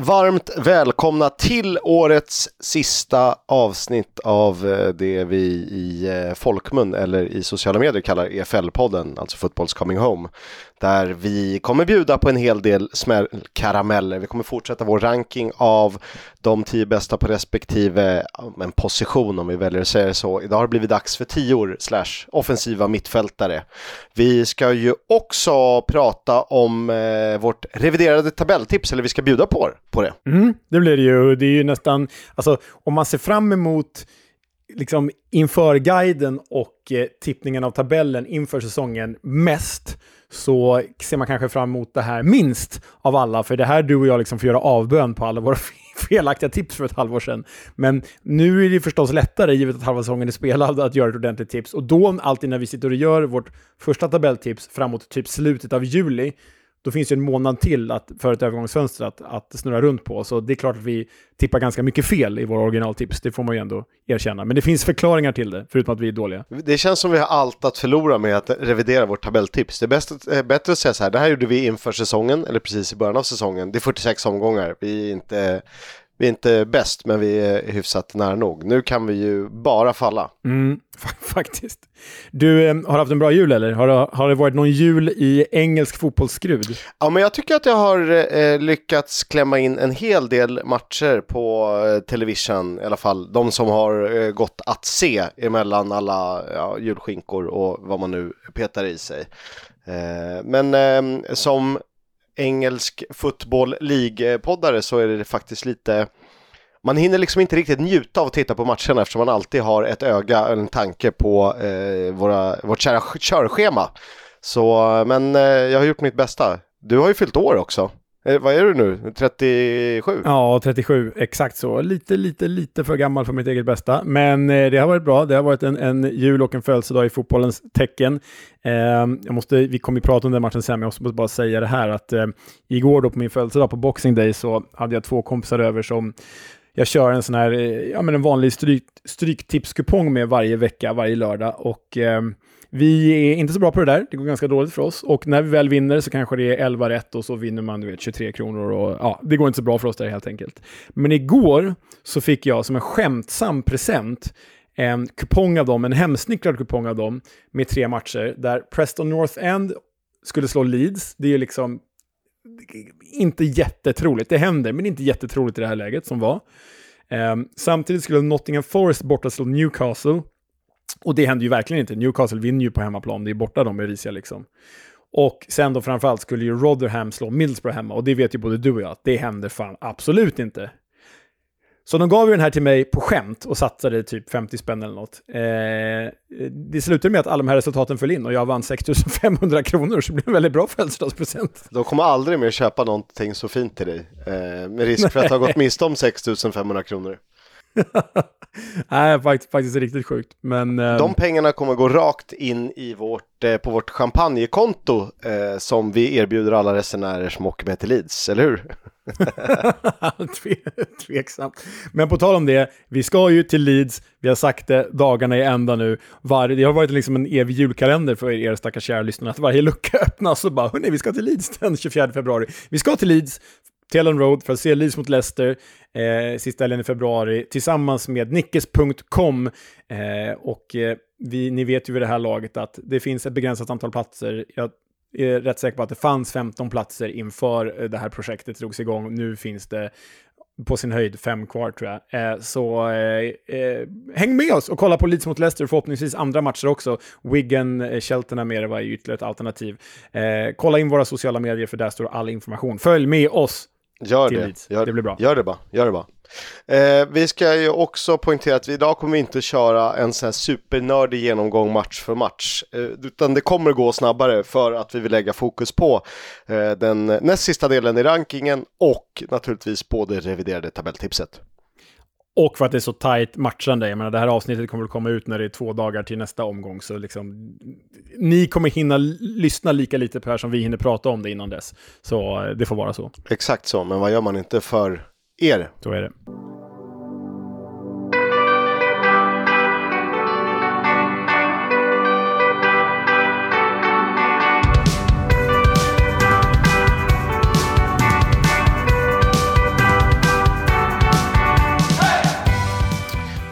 Varmt välkomna till årets sista avsnitt av eh, det vi i eh, folkmun eller i sociala medier kallar EFL-podden, alltså Footballs Coming Home. Där vi kommer bjuda på en hel del smällkarameller. Vi kommer fortsätta vår ranking av de tio bästa på respektive en position om vi väljer att säga det så. Idag har det blivit dags för tior slash offensiva mittfältare. Vi ska ju också prata om eh, vårt reviderade tabelltips, eller vi ska bjuda på, på det. Mm, det blir det ju. Det är ju nästan, alltså om man ser fram emot liksom inför guiden och eh, tippningen av tabellen inför säsongen mest så ser man kanske fram emot det här minst av alla, för det här du och jag liksom får göra avbön på alla våra felaktiga tips för ett halvår sedan. Men nu är det förstås lättare, givet att halva säsongen är spelad, att göra ett ordentligt tips. Och då, alltid när vi sitter och gör vårt första tabelltips framåt typ slutet av juli, då finns det en månad till att, för ett övergångsfönster att, att snurra runt på. Så det är klart att vi tippar ganska mycket fel i våra originaltips, det får man ju ändå erkänna. Men det finns förklaringar till det, förutom att vi är dåliga. Det känns som vi har allt att förlora med att revidera vårt tabelltips. Det är bäst, eh, bättre att säga så här, det här gjorde vi inför säsongen, eller precis i början av säsongen. det är 46 omgångar, vi är inte vi är inte bäst, men vi är hyfsat nära nog. Nu kan vi ju bara falla. Mm, faktiskt. Du, eh, har haft en bra jul eller? Har det, har det varit någon jul i engelsk fotbollsskrud? Ja, men jag tycker att jag har eh, lyckats klämma in en hel del matcher på eh, television, i alla fall de som har eh, gått att se emellan alla ja, julskinkor och vad man nu petar i sig. Eh, men eh, som engelsk football League-poddare så är det faktiskt lite man hinner liksom inte riktigt njuta av att titta på matcherna eftersom man alltid har ett öga en tanke på eh, våra, vårt kära körschema. Så, men eh, jag har gjort mitt bästa. Du har ju fyllt år också. Eh, vad är du nu? 37? Ja, 37. Exakt så. Lite, lite, lite för gammal för mitt eget bästa. Men eh, det har varit bra. Det har varit en, en jul och en födelsedag i fotbollens tecken. Eh, jag måste, vi kommer ju prata om den matchen sen, men jag måste bara säga det här att eh, igår då på min födelsedag på Boxing Day så hade jag två kompisar över som jag kör en sån här, eh, ja men en vanlig stryk, stryktipskupong med varje vecka, varje lördag. Och eh, vi är inte så bra på det där, det går ganska dåligt för oss. Och när vi väl vinner så kanske det är 11 rätt och så vinner man du vet, 23 kronor. Och, ja, det går inte så bra för oss där helt enkelt. Men igår så fick jag som en skämtsam present en kupong av dem, en hemsnickrad kupong av dem, med tre matcher där Preston North End skulle slå Leeds. Det är ju liksom inte jättetroligt. Det händer, men inte jättetroligt i det här läget som var. Um, samtidigt skulle Nottingham Forest borta slå Newcastle. Och det händer ju verkligen inte. Newcastle vinner ju på hemmaplan. Det är borta de är risiga liksom. Och sen då framförallt skulle ju Rotherham slå Middlesbrough hemma. Och det vet ju både du och jag att det händer fan absolut inte. Så de gav ju den här till mig på skämt och satsade typ 50 spänn eller något. Eh, det slutade med att alla de här resultaten föll in och jag vann 6500 kronor, så det blev en väldigt bra födelsedagspresent. De kommer aldrig mer köpa någonting så fint till dig, eh, med risk för att ha gått miste om 6500 kronor. Nej, faktiskt, faktiskt riktigt sjukt. Men, eh... De pengarna kommer gå rakt in i vårt, eh, på vårt champagnekonto eh, som vi erbjuder alla resenärer som åker med till Leeds, eller hur? Tveksamt. Men på tal om det, vi ska ju till Leeds, vi har sagt det dagarna i ända nu. Var, det har varit liksom en evig julkalender för er stackars kära lyssnare, att varje lucka öppnas och bara, hörni, vi ska till Leeds den 24 februari. Vi ska till Leeds, till Road för att se Leeds mot Leicester eh, sista helgen i februari tillsammans med Nickes.com. Eh, och eh, vi, ni vet ju vid det här laget att det finns ett begränsat antal platser. Jag är rätt säker på att det fanns 15 platser inför eh, det här projektet drogs igång. Nu finns det på sin höjd fem kvar tror jag. Eh, så eh, eh, häng med oss och kolla på Leeds mot Leicester, förhoppningsvis andra matcher också. Wigan, eh, Cheltenham det var ju ytterligare ett alternativ. Eh, kolla in våra sociala medier för där står all information. Följ med oss Gör det. Gör, det blir bra. Gör det bara. Gör det bara. Eh, vi ska ju också poängtera att vi idag kommer vi inte köra en sån här supernördig genomgång match för match. Eh, utan det kommer gå snabbare för att vi vill lägga fokus på eh, den näst sista delen i rankingen och naturligtvis på det reviderade tabelltipset. Och för att det är så tajt matchande. Jag menar, det här avsnittet kommer att komma ut när det är två dagar till nästa omgång. Så liksom, ni kommer hinna lyssna lika lite på det här som vi hinner prata om det innan dess. Så eh, det får vara så. Exakt så, men vad gör man inte för er? Så är det.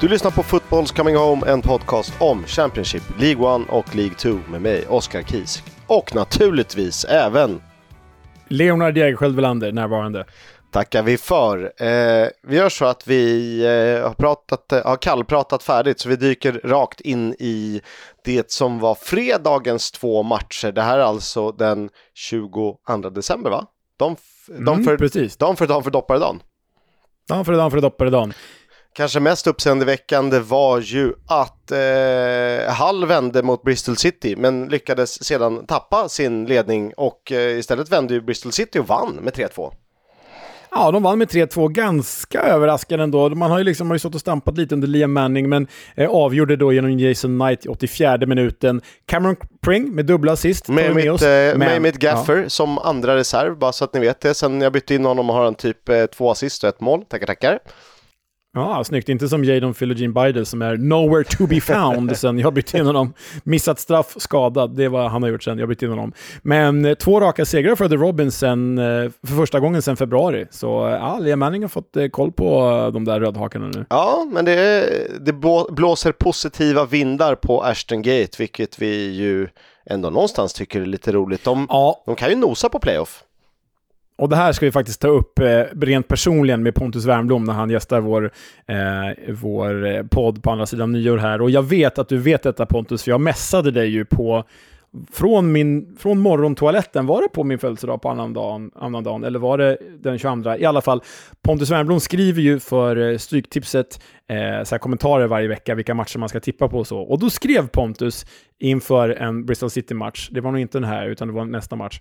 Du lyssnar på Footballs Coming Home, en podcast om Championship, League 1 och League 2 med mig, Oskar Kisk. Och naturligtvis även Leonard Jägerskiöld Welander närvarande. tackar vi för. Eh, vi gör så att vi eh, har, pratat, eh, har kallpratat färdigt så vi dyker rakt in i det som var fredagens två matcher. Det här är alltså den 22 december va? De, de Mm, för, precis. de för, de för dopparedagen. Dan för dan för dopparedan. Kanske mest uppseendeväckande var ju att eh, Hull vände mot Bristol City men lyckades sedan tappa sin ledning och eh, istället vände ju Bristol City och vann med 3-2. Ja, de vann med 3-2 ganska överraskande ändå. Man har ju liksom har ju stått och stampat lite under Liam Manning, men eh, avgjorde då genom Jason Knight i 84 minuten. Cameron Pring med dubbla assist. Med mitt, oss. eh, Men- med mitt ja. Gaffer som andra reserv, bara så att ni vet det. Sen jag bytte in honom har han typ eh, två assist och ett mål. Tackar, tackar. Ja, snyggt. Inte som Jadon Philogene Bidel som är nowhere to be found sen jag bytte in honom. Missat straff, skadad. Det är vad han har gjort sen jag bytte in honom. Men eh, två raka segrar för The Robins sen, eh, för första gången sen februari. Så eh, ja, Liam Manning har fått koll på de där rödhakarna nu. Ja, men det, det blå- blåser positiva vindar på Ashton Gate, vilket vi ju ändå någonstans tycker är lite roligt. De, Ja, de kan ju nosa på playoff. Och det här ska vi faktiskt ta upp eh, rent personligen med Pontus Wernbloom när han gästar vår, eh, vår eh, podd på andra sidan nyår här. Och jag vet att du vet detta Pontus, för jag messade dig ju på från, min, från morgontoaletten, var det på min födelsedag på annan dagen, annan dagen eller var det den 22? I alla fall, Pontus Wernbloom skriver ju för eh, Stryktipset eh, så här kommentarer varje vecka, vilka matcher man ska tippa på och så. Och då skrev Pontus inför en Bristol City-match, det var nog inte den här, utan det var nästa match,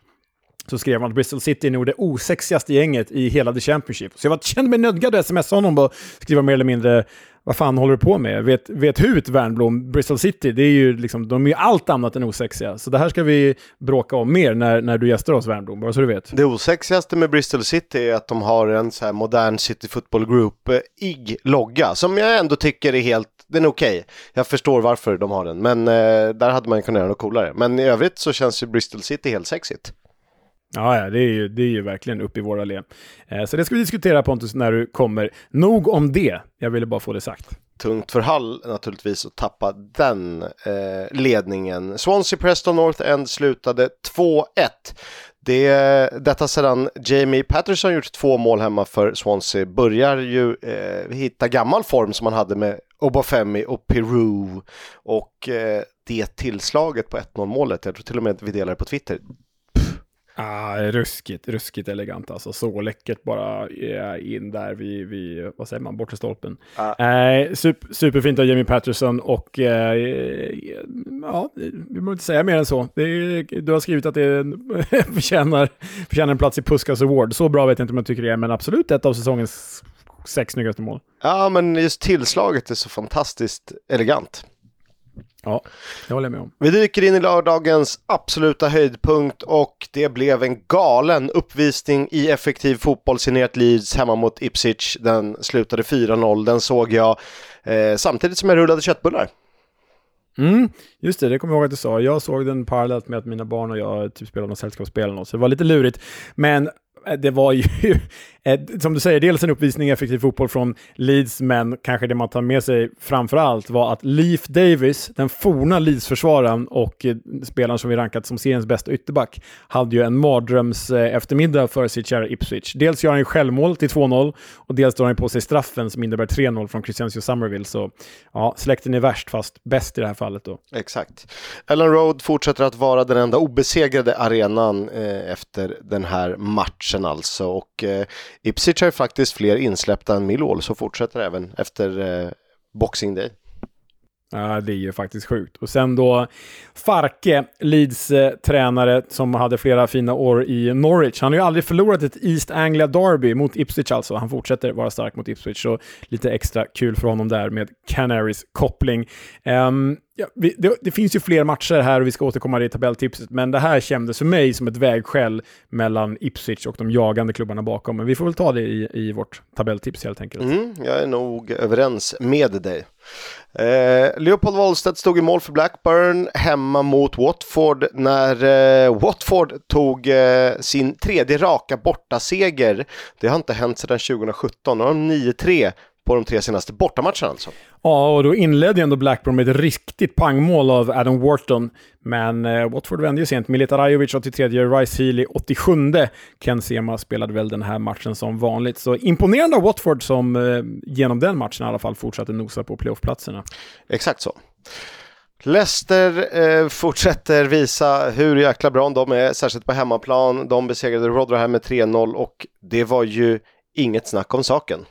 så skrev han att Bristol City är nog det osexigaste gänget i hela The Championship. Så jag var, kände mig nödgad att smsa honom och skriva mer eller mindre vad fan håller du på med? Vet, vet hut Värnblom, Bristol City, det är ju liksom, de är ju allt annat än osexiga. Så det här ska vi bråka om mer när, när du gästar oss Värnblom, bara så du vet. Det osexigaste med Bristol City är att de har en så här modern City Football Group-ig-logga som jag ändå tycker är helt, den är okej. Jag förstår varför de har den, men eh, där hade man kunnat göra något coolare. Men i övrigt så känns ju Bristol City helt sexigt. Ja, ja det, är ju, det är ju verkligen upp i våra led. Eh, så det ska vi diskutera Pontus när du kommer. Nog om det, jag ville bara få det sagt. Tungt för Hull naturligtvis att tappa den eh, ledningen. Swansea Preston North End slutade 2-1. Det, detta sedan Jamie Patterson gjort två mål hemma för Swansea börjar ju eh, hitta gammal form som man hade med Obafemi och Peru och eh, det tillslaget på 1-0 målet, jag tror till och med vi delar det på Twitter. Ah, ruskigt, ruskigt elegant alltså. Så läckert bara eh, in där vid, vid vad säger man, bortre stolpen. Ja. Eh, super, superfint av Jamie Patterson och eh, ja, vi behöver inte säga mer än så. Är, du har skrivit att det förtjänar, förtjänar en plats i Puskas Award. Så bra vet jag inte om jag tycker det är, men absolut ett av säsongens sex snyggaste mål. Ja, men just tillslaget är så fantastiskt elegant. Ja, det håller jag med om. Vi dyker in i lördagens absoluta höjdpunkt och det blev en galen uppvisning i effektiv fotboll signerat Leeds hemma mot Ipswich. Den slutade 4-0, den såg jag eh, samtidigt som jag rullade köttbullar. Mm, just det, det kommer jag ihåg att du sa. Jag såg den parallellt med att mina barn och jag typ spelade något sällskapsspel eller något, så det var lite lurigt. Men Eh, det var ju, som du säger, dels en uppvisning i effektiv fotboll från Leeds, men kanske det man tar med sig framför allt var att Leif Davis, den forna Leeds-försvararen och eh, spelaren som vi rankat som seriens bästa ytterback, hade ju en mardröms eh, eftermiddag för sitt kära Ipswich. Dels gör han ju självmål till 2-0 och dels drar han på sig straffen som innebär 3-0 från Christiansio Summerville. Så ja, släkten är värst, fast bäst i det här fallet då. Exakt. Ellen Road fortsätter att vara den enda obesegrade arenan eh, efter den här matchen alltså. Och eh, Ipswich har ju faktiskt fler insläppta än Millwall, så fortsätter även efter eh, Boxing Day. Ja, det är ju faktiskt sjukt. Och sen då Farke, Leeds eh, tränare som hade flera fina år i Norwich. Han har ju aldrig förlorat ett East Anglia Derby mot Ipswich alltså. Han fortsätter vara stark mot Ipswich, så lite extra kul för honom där med Canaries koppling. Um, ja, vi, det, det finns ju fler matcher här och vi ska återkomma i tabelltipset, men det här kändes för mig som ett vägskäl mellan Ipswich och de jagande klubbarna bakom. Men vi får väl ta det i, i vårt tabelltips helt enkelt. Mm, jag är nog överens med dig. Eh, Leopold Wollstedt stod i mål för Blackburn hemma mot Watford när eh, Watford tog eh, sin tredje raka bortaseger. Det har inte hänt sedan 2017. Nu har de 9-3 på de tre senaste bortamatcherna alltså. Ja, och då inledde ju ändå Blackburn med ett riktigt pangmål av Adam Wharton. Men eh, Watford vände ju sent. Milita Rajovic 83, Rice Healy 87. Ken Sema spelade väl den här matchen som vanligt. Så imponerande av Watford som eh, genom den matchen i alla fall fortsatte nosa på playoffplatserna. Exakt så. Leicester eh, fortsätter visa hur jäkla bra de är, särskilt på hemmaplan. De besegrade Rotherham med 3-0 och det var ju inget snack om saken.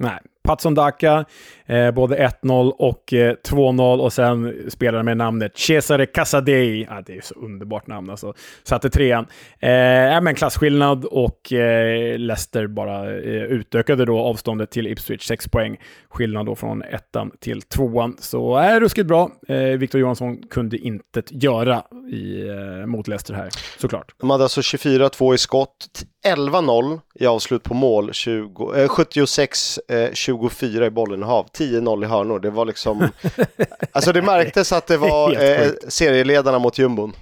Nej, Patson Daka, eh, både 1-0 och eh, 2-0 och sen spelade med namnet Cesare Casadei. Ah, det är så underbart namn alltså. Satte trean. Eh, men klasskillnad och eh, Leicester bara eh, utökade då avståndet till Ipswich, 6 poäng. Skillnad då från ettan till tvåan. Så är eh, ruskigt bra. Eh, Victor Johansson kunde inte göra i, eh, mot Leicester här, såklart. De hade alltså 24-2 i skott, 11-0 i avslut på mål, 20, eh, 76-24 i bollinnehav, 10-0 i hörnor. Det var liksom... alltså det märktes att det var eh, serieledarna mot jumbon.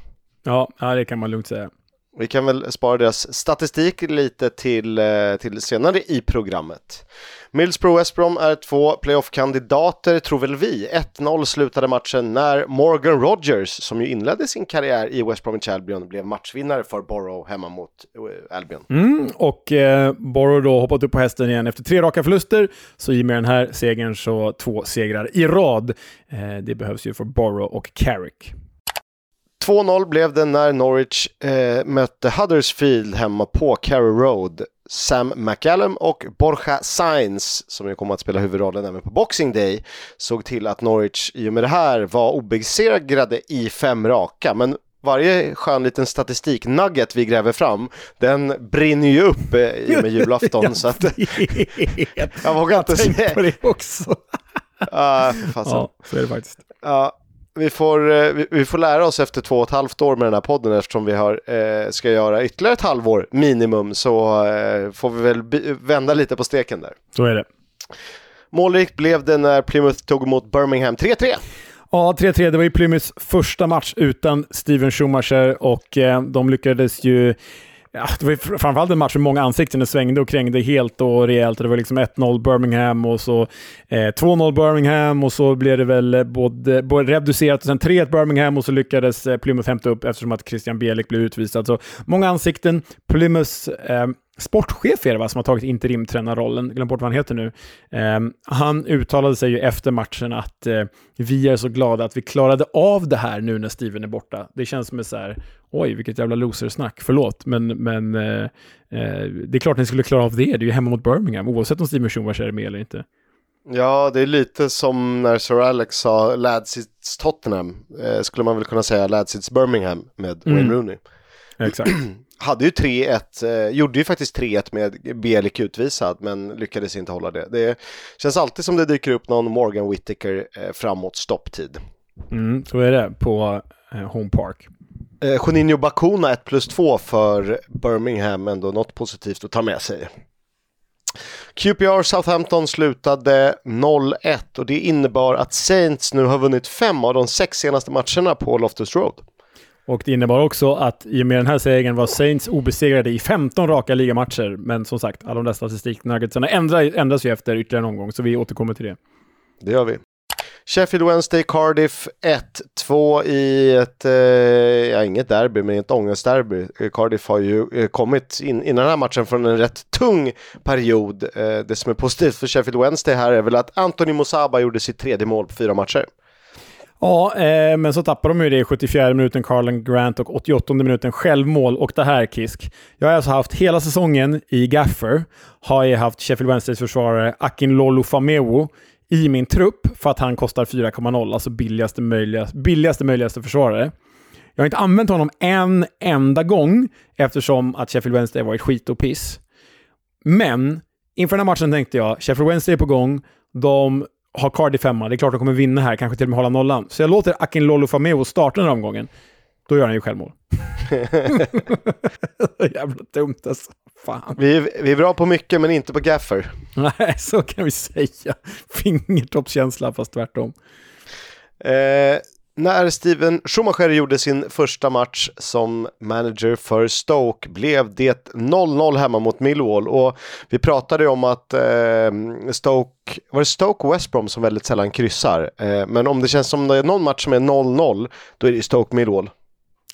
Ja, ja, det kan man lugnt säga. Vi kan väl spara deras statistik lite till, eh, till senare i programmet. Millsbro West Brom är två playoff-kandidater, tror väl vi. 1-0 slutade matchen när Morgan Rogers, som ju inledde sin karriär i West Bromwich Albion, blev matchvinnare för Borough hemma mot eh, Albion. Mm, och eh, Borough då hoppat upp på hästen igen efter tre raka förluster, så i och med den här segern så två segrar i rad. Eh, det behövs ju för Borough och Carrick. 2-0 blev det när Norwich eh, mötte Huddersfield hemma på Carrow Road. Sam McCallum och Borja Sainz, som ju kommer att spela huvudrollen även på Boxing Day, såg till att Norwich i och med det här var obesegrade i fem raka. Men varje skön liten statistiknugget vi gräver fram, den brinner ju upp eh, i och med julafton. så att, jag vågar inte säga. på det också. uh, ja, så är det faktiskt. Uh, vi får, eh, vi, får lära oss efter två och ett halvt år med den här podden eftersom vi har, eh, ska göra ytterligare ett halvår minimum så eh, får vi väl vända lite på steken där. Så är det. Målrikt blev det när Plymouth tog emot Birmingham 3-3. Ja, 3-3. Det var ju Plymouths första match utan Steven Schumacher och eh, de lyckades ju Ja, det var framförallt en match med många ansikten. Det svängde och krängde helt och rejält. Det var liksom 1-0 Birmingham och så eh, 2-0 Birmingham och så blev det väl eh, både, både reducerat och sen 3-1 Birmingham och så lyckades eh, Plymouth hämta upp eftersom att Christian Bielik blev utvisad. Så många ansikten. Plymouths eh, sportchef är det va, som har tagit interimtränarrollen, glöm bort vad han heter nu. Eh, han uttalade sig ju efter matchen att eh, vi är så glada att vi klarade av det här nu när Steven är borta. Det känns som ett så här, oj vilket jävla losersnack, förlåt, men, men eh, eh, det är klart att ni skulle klara av det, det är ju hemma mot Birmingham, oavsett om Steven Schumacher är med eller inte. Ja, det är lite som när Sir Alex sa Ladsits Tottenham, eh, skulle man väl kunna säga Ladsits Birmingham med mm. Wayne Rooney. Exakt. hade ju 3-1, eh, gjorde ju faktiskt 3-1 med Bielik utvisad men lyckades inte hålla det. Det känns alltid som det dyker upp någon Morgan Whittaker eh, framåt stopptid. Mm, så är det på eh, Home Park. Eh, Juninho Bacuna 1 plus 2 för Birmingham, ändå något positivt att ta med sig. QPR Southampton slutade 0-1 och det innebar att Saints nu har vunnit fem av de sex senaste matcherna på Loftus Road. Och det innebar också att i och med den här segern var Saints obesegrade i 15 raka ligamatcher. Men som sagt, alla de där statistiknuggetsarna ändras, ändras ju efter ytterligare en omgång, så vi återkommer till det. Det gör vi. Sheffield Wednesday, Cardiff 1-2 i ett, eh, ja inget derby, men ett ångestderby. Eh, Cardiff har ju eh, kommit in, innan den här matchen från en rätt tung period. Eh, det som är positivt för Sheffield Wednesday här är väl att Anthony Mosaba gjorde sitt tredje mål på fyra matcher. Ja, eh, men så tappar de ju det i 74 minuten, Carlen Grant, och 88 minuten självmål. Och det här, Kisk. Jag har alltså haft hela säsongen i Gaffer, har jag haft Sheffield Wednesdays försvarare Akin Lolo Famewo i min trupp för att han kostar 4,0, alltså billigaste möjliga, billigaste möjligaste försvarare. Jag har inte använt honom en enda gång eftersom att Sheffield Wednesday varit skit och piss. Men inför den här matchen tänkte jag, Sheffield Wednesday är på gång. De har Cardiff femma. Det är klart de kommer vinna här, kanske till och med hålla nollan. Så jag låter Akin Lolo Fameo starta den här omgången. Då gör han ju självmål. Jävla dumt alltså. Fan. Vi, vi är bra på mycket, men inte på gaffer. Nej, så kan vi säga. Fingertoppskänsla, fast tvärtom. Eh, När Steven Schumacher gjorde sin första match som manager för Stoke blev det 0-0 hemma mot Millwall och vi pratade om att eh, Stoke, var det Stoke och West Brom som väldigt sällan kryssar? Eh, men om det känns som det är någon match som är 0-0, då är det Stoke Millwall.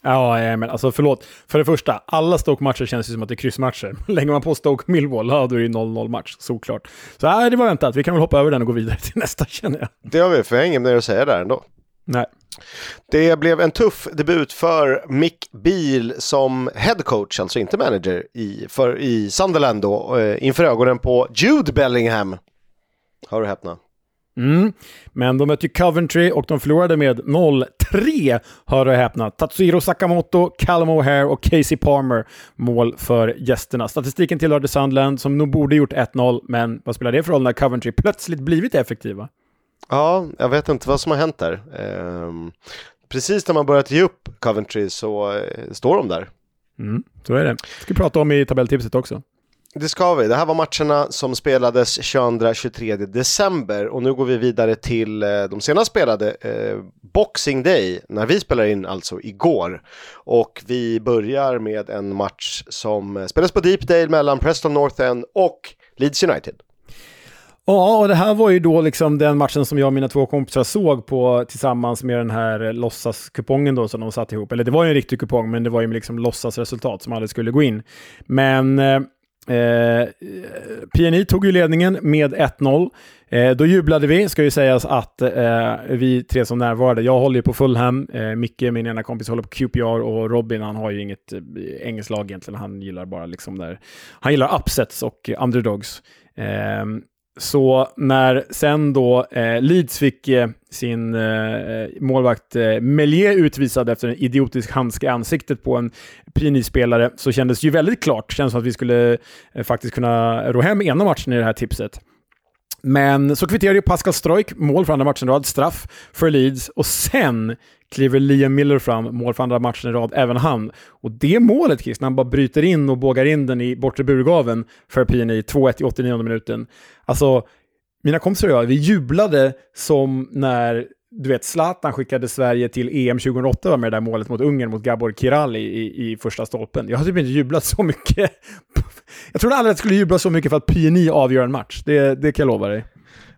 Ja, men alltså förlåt. För det första, alla Stoke-matcher känns ju som att det är kryssmatcher. Lägger man på Stoke Millwall, ja då är det 0-0 match, såklart. Så nej, det var väntat. Vi kan väl hoppa över den och gå vidare till nästa känner jag. Det har vi, för jag har inget mer att säga där ändå. Nej. Det blev en tuff debut för Mick Beal som headcoach, alltså inte manager, i, för, i Sunderland då, eh, inför ögonen på Jude Bellingham. Har du häpnat? Mm. Men de mötte Coventry och de förlorade med 0-3, hör och häpna. Tatsuhiro Sakamoto, Callum O'Hare och Casey Palmer mål för gästerna. Statistiken tillhörde Sunderland som nog borde gjort 1-0, men vad spelar det för roll när Coventry plötsligt blivit effektiva? Ja, jag vet inte vad som har hänt där. Ehm, precis när man börjat ge upp Coventry så eh, står de där. Mm, så är det. ska vi prata om i tabelltipset också. Det ska vi. Det här var matcherna som spelades 22-23 december och nu går vi vidare till eh, de senast spelade eh, Boxing Day när vi spelar in alltså igår. Och vi börjar med en match som spelas på Deepdale mellan Preston North End och Leeds United. Ja, och det här var ju då liksom den matchen som jag och mina två kompisar såg på tillsammans med den här eh, låtsaskupongen då som de satt ihop. Eller det var ju en riktig kupong, men det var ju liksom låtsasresultat som aldrig skulle gå in. Men eh, Eh, PNI tog ju ledningen med 1-0. Eh, då jublade vi, ska ju sägas att eh, vi tre som närvarade, jag håller ju på Fulham, eh, Micke, min ena kompis, håller på QPR och Robin, han har ju inget eh, engelskt lag egentligen, han gillar bara liksom där, han gillar upsets och eh, underdogs. Ehm, så när sen då eh, Leeds fick eh, sin eh, målvakt eh, Melier utvisad efter en idiotisk handske i ansiktet på en Pini-spelare så kändes det ju väldigt klart. Det kändes som att vi skulle eh, faktiskt kunna ro hem ena matchen i det här tipset. Men så kvitterade ju Pascal Strojk mål för andra matchen i rad, straff för Leeds och sen kliver Liam Miller fram, mål för andra matchen i rad, även han. Och det målet, Chris, när han bara bryter in och bågar in den i bortre burgaven för PNI, 2-1 i 89 minuten. Alltså, mina kompisar och jag, vi jublade som när du vet, Zlatan skickade Sverige till EM 2008 var med det där målet mot Ungern, mot Gabor Kirali i, i första stolpen. Jag har typ inte jublat så mycket. jag trodde aldrig att jag skulle jubla så mycket för att PNI avgör en match. Det, det kan jag lova dig.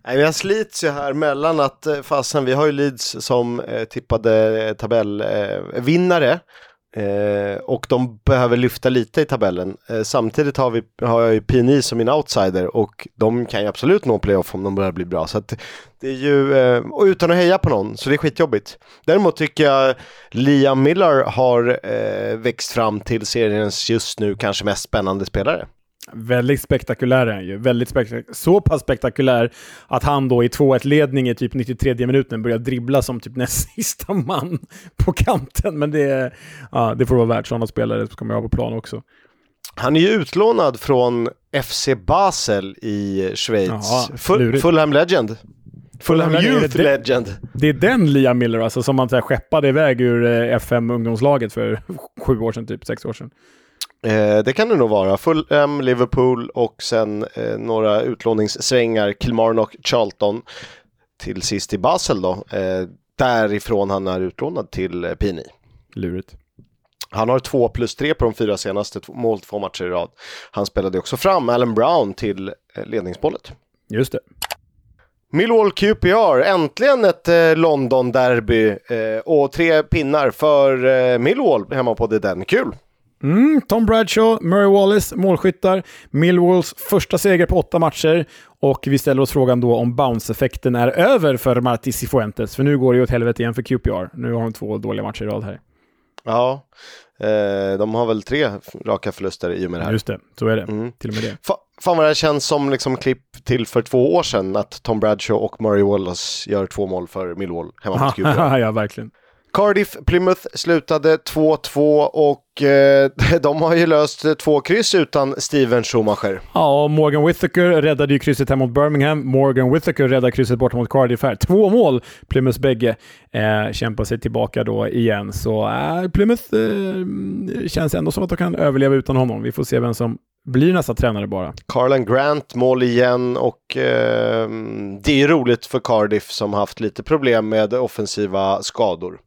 Nej, jag slits ju här mellan att, eh, fasen, vi har ju Leeds som eh, tippade tabellvinnare eh, eh, eh, och de behöver lyfta lite i tabellen. Eh, samtidigt har, vi, har jag ju PNI som min outsider och de kan ju absolut nå playoff om de börjar bli bra. Så det är ju, eh, och utan att heja på någon, så det är skitjobbigt. Däremot tycker jag Liam Miller har eh, växt fram till seriens just nu kanske mest spännande spelare. Väldigt spektakulär är han ju. Väldigt spektak så pass spektakulär att han då i 2-1-ledning i typ 93 minuten börjar dribbla som typ näst sista man på kanten. Men det, ja, det får vara värt sådana spelare som kommer jag på plan också. Han är ju utlånad från FC Basel i Schweiz. Jaha, Full, Fulham Legend. Fulham Youth Legend. Det är den Liam Miller alltså, som man så här, skeppade iväg ur eh, FM ungdomslaget för sju år sedan, typ sex år sedan. Eh, det kan det nog vara. Fulham, Liverpool och sen eh, några utlåningssvängar, Kilmarnock, Charlton. Till sist i Basel då. Eh, därifrån han är utlånad till eh, Pini. Lurigt. Han har två plus tre på de fyra senaste mål två matcher i rad. Han spelade också fram Alan Brown till eh, ledningsmålet. Just det. Millwall QPR, äntligen ett eh, London-derby eh, och tre pinnar för eh, Millwall hemma på det den. Kul! Mm, Tom Bradshaw, Murray Wallace, målskyttar. Millwalls första seger på åtta matcher. Och vi ställer oss frågan då om bounce-effekten är över för Marti Cifuentes. För nu går det ju åt helvete igen för QPR. Nu har de två dåliga matcher i rad här. Ja, eh, de har väl tre raka förluster i och med det här. Just det, så är det. Mm. Till och med det. F fan vad det känns som liksom klipp till för två år sedan att Tom Bradshaw och Murray Wallace gör två mål för Millwall hemma mot QPR. ja, verkligen. Cardiff Plymouth slutade 2-2 och de har ju löst två kryss utan Steven Schumacher. Ja, Morgan Whittaker räddade ju krysset här mot Birmingham. Morgan Whittaker räddade krysset bort mot Cardiff här. Två mål, Plymouths bägge. Eh, kämpar sig tillbaka då igen. Så eh, Plymouth eh, känns ändå som att de kan överleva utan honom. Vi får se vem som blir nästa tränare bara. Carlan Grant mål igen och eh, det är roligt för Cardiff som haft lite problem med offensiva skador.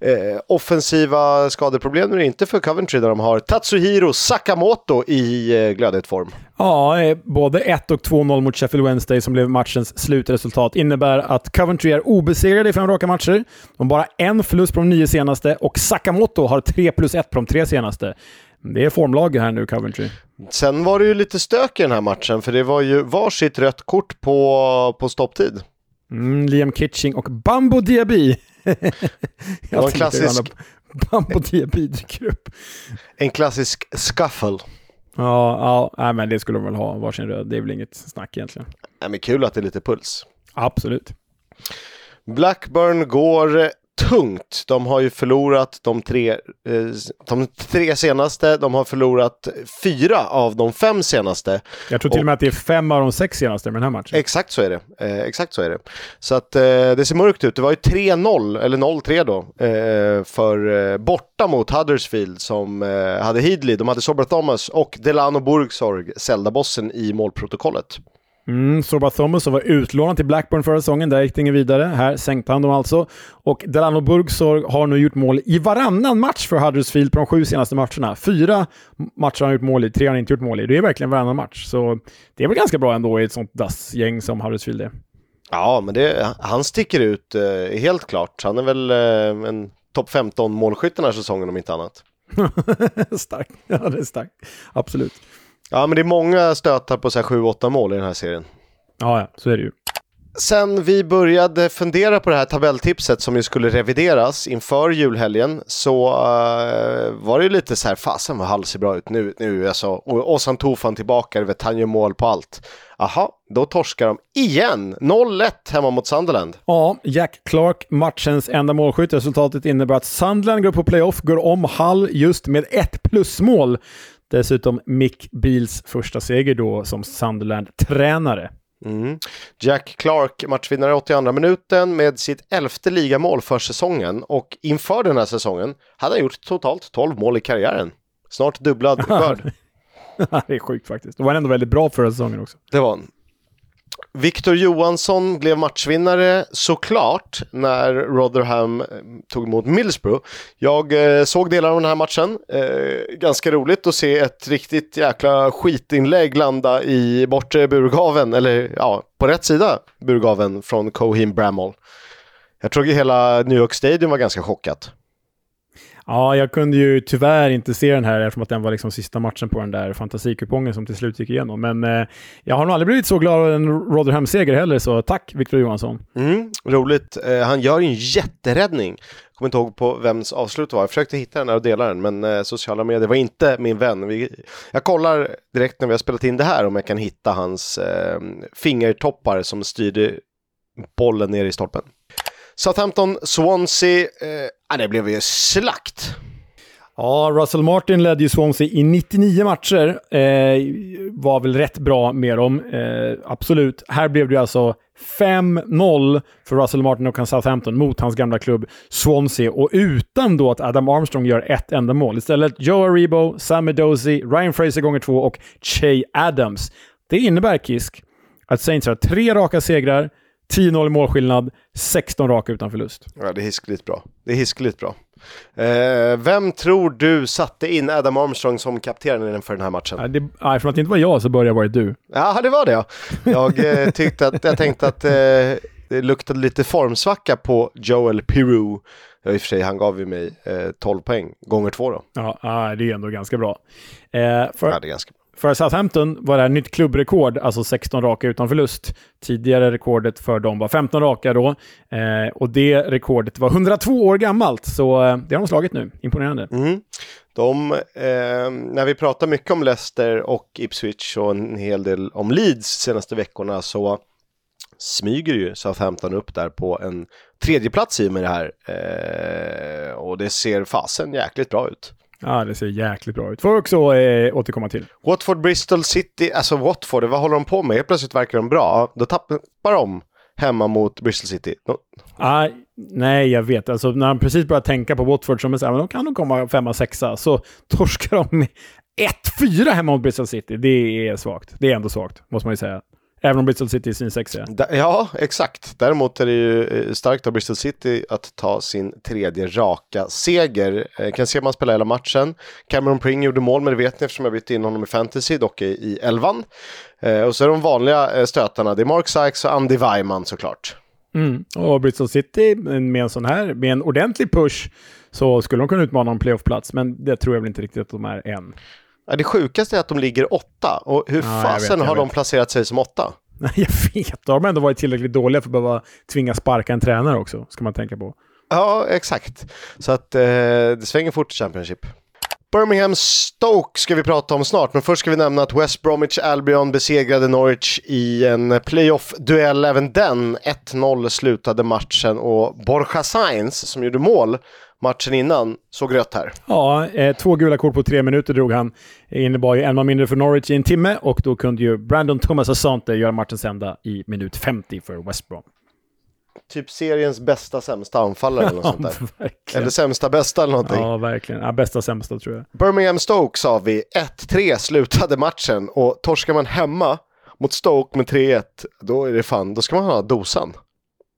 Eh, offensiva skadeproblem är det inte för Coventry där de har Tatsuhiro Sakamoto i eh, glödhet form. Ja, eh, både 1 och 2-0 mot Sheffield Wednesday som blev matchens slutresultat innebär att Coventry är obesegrade i fem raka matcher. De har bara en förlust på de nio senaste och Sakamoto har 3 plus 1 på de tre senaste. Det är formlag här nu, Coventry. Sen var det ju lite stök i den här matchen, för det var ju varsitt rött kort på, på stopptid. Mm, Liam Kitching och Bambo Diaby. det var en klassisk... Bambo Diaby dyker upp. En klassisk scuffle. Ja, ja men det skulle de väl ha, varsin röd. Det är väl inget snack egentligen. Ja, men kul att det är lite puls. Absolut. Blackburn går tungt. De har ju förlorat de tre, eh, de tre senaste, de har förlorat fyra av de fem senaste. Jag tror till och med att det är fem av de sex senaste med den här matchen. Exakt så är det. Eh, exakt så är det. Så att eh, det ser mörkt ut. Det var ju 3-0, eller 0-3 då, för borta mot Huddersfield som hade Heedley, de hade Sobra Thomas och Delano Burgsorg, Zelda-bossen i målprotokollet. Mm, Sorba Thomas som var utlånad till Blackburn förra säsongen, där gick det inget vidare. Här sänkte han dem alltså. Och Delano Burgsorg har nu gjort mål i varannan match för Huddersfield på de sju senaste matcherna. Fyra matcher har han gjort mål i, tre har han inte gjort mål i. Det är verkligen varannan match. Så det är väl ganska bra ändå i ett sånt dassgäng som Huddersfield är. Ja, men det, han sticker ut eh, helt klart. Han är väl eh, en topp 15 målskytt den här säsongen om inte annat. starkt. Ja, det är starkt. Absolut. Ja, men det är många stötar på 7-8 mål i den här serien. Ja, ja, så är det ju. Sen vi började fundera på det här tabelltipset som ju skulle revideras inför julhelgen så uh, var det ju lite så här, fasen vad Hall ser bra ut nu, nu alltså, och Ozan Tufan tillbaka, vet han gör mål på allt. Aha, då torskar de igen, 0-1 hemma mot Sunderland. Ja, Jack Clark, matchens enda målskytt. Resultatet innebär att Sunderland går på playoff, går om Hall just med ett plusmål. Dessutom Mick Beals första seger då som Sunderland-tränare. Mm. Jack Clark matchvinnare 82 minuten med sitt elfte ligamål för säsongen och inför den här säsongen hade han gjort totalt 12 mål i karriären. Snart dubblad skörd. det är sjukt faktiskt. Det var ändå väldigt bra förra säsongen också. Det var han. Victor Johansson blev matchvinnare såklart när Rotherham eh, tog emot Middlesbrough. Jag eh, såg delar av den här matchen. Eh, ganska roligt att se ett riktigt jäkla skitinlägg landa i bortre burgaven, eller ja, på rätt sida burgaven från Coheem Bramall. Jag tror att hela New York Stadium var ganska chockat. Ja, jag kunde ju tyvärr inte se den här eftersom att den var liksom sista matchen på den där fantasikupongen som till slut gick igenom. Men eh, jag har nog aldrig blivit så glad av en Rotherham-seger heller, så tack Victor Johansson. Mm, roligt. Eh, han gör ju en jätteräddning. Jag kommer inte ihåg på vems avslut det var. Jag försökte hitta den här och dela den, men eh, sociala medier var inte min vän. Vi, jag kollar direkt när vi har spelat in det här om jag kan hitta hans eh, fingertoppar som styrde bollen ner i stolpen. Southampton, Swansea, eh, ah, det blev ju slakt. Ja, Russell Martin ledde ju Swansea i 99 matcher. Eh, var väl rätt bra med dem, eh, absolut. Här blev det ju alltså 5-0 för Russell Martin och Southampton mot hans gamla klubb Swansea. Och utan då att Adam Armstrong gör ett enda mål. Istället Joe Aribo, Sammy Dozy, Ryan Fraser gånger två och Che Adams. Det innebär, Kisk, att Saints har tre raka segrar, 10-0 i målskillnad, 16 raka utan förlust. Ja, det är hiskeligt bra. Det är hiskeligt bra. Eh, vem tror du satte in Adam Armstrong som kapten inför den här matchen? Nej, det, nej, från att det inte var jag så började jag varit du. Ja, det var det ja. Jag, eh, tyckte att, jag tänkte att eh, det luktade lite formsvacka på Joel Peru. Ja, i och för sig, han gav ju mig eh, 12 poäng, gånger två då. Ja, det är ändå ganska bra. Eh, för, ja, det är ganska. För Southampton var det här nytt klubbrekord, alltså 16 raka utan förlust. Tidigare rekordet för dem var 15 raka då. Eh, och det rekordet var 102 år gammalt, så eh, det har de slagit nu. Imponerande. Mm. De, eh, när vi pratar mycket om Leicester och Ipswich och en hel del om Leeds senaste veckorna så smyger ju Southampton upp där på en tredjeplats i i med det här. Eh, och det ser fasen jäkligt bra ut. Ja, det ser jäkligt bra ut. Får också eh, återkomma till. Watford, Bristol City, alltså Watford, vad håller de på med? Helt plötsligt verkar de bra. Då tappar de hemma mot Bristol City. De... Ah, nej, jag vet. Alltså, när de precis börjar tänka på Watford som men de kan nog komma femma, sexa, så torskar de med 1-4 hemma mot Bristol City. Det är svagt. Det är ändå svagt, måste man ju säga. Även om Bristol City är sin sexiga. Ja, exakt. Däremot är det ju eh, starkt av Bristol City att ta sin tredje raka seger. Eh, kan se man spelar hela matchen. Cameron Pring gjorde mål, men det vet ni eftersom jag bytte in honom i fantasy, dock i elvan. Eh, och så är de vanliga stötarna, det är Mark Sykes och Andy Weiman såklart. Mm. Och Bristol City med en sån här, med en ordentlig push, så skulle de kunna utmana en playoffplats, men det tror jag väl inte riktigt att de är än. Ja, det sjukaste är att de ligger åtta. Och hur ja, fasen har de placerat sig som åtta? Jag vet, då har de ändå varit tillräckligt dåliga för att behöva tvinga sparka en tränare också, ska man tänka på. Ja, exakt. Så att eh, det svänger fort i Championship. Birmingham Stoke ska vi prata om snart, men först ska vi nämna att West Bromwich Albion besegrade Norwich i en playoff-duell, även den. 1-0 slutade matchen och Borja Sainz, som gjorde mål, matchen innan såg rött här. Ja, eh, två gula kort på tre minuter drog han. Det innebar ju en man mindre för Norwich i en timme och då kunde ju Brandon Thomas Asante göra matchens enda i minut 50 för West Brom. Typ seriens bästa sämsta anfallare eller något sånt där. Verkligen. Eller sämsta bästa eller någonting. Ja, verkligen. Ja, bästa sämsta tror jag. Birmingham Stoke sa vi. 1-3 slutade matchen och torskar man hemma mot Stoke med 3-1, då är det fan, då ska man ha dosan.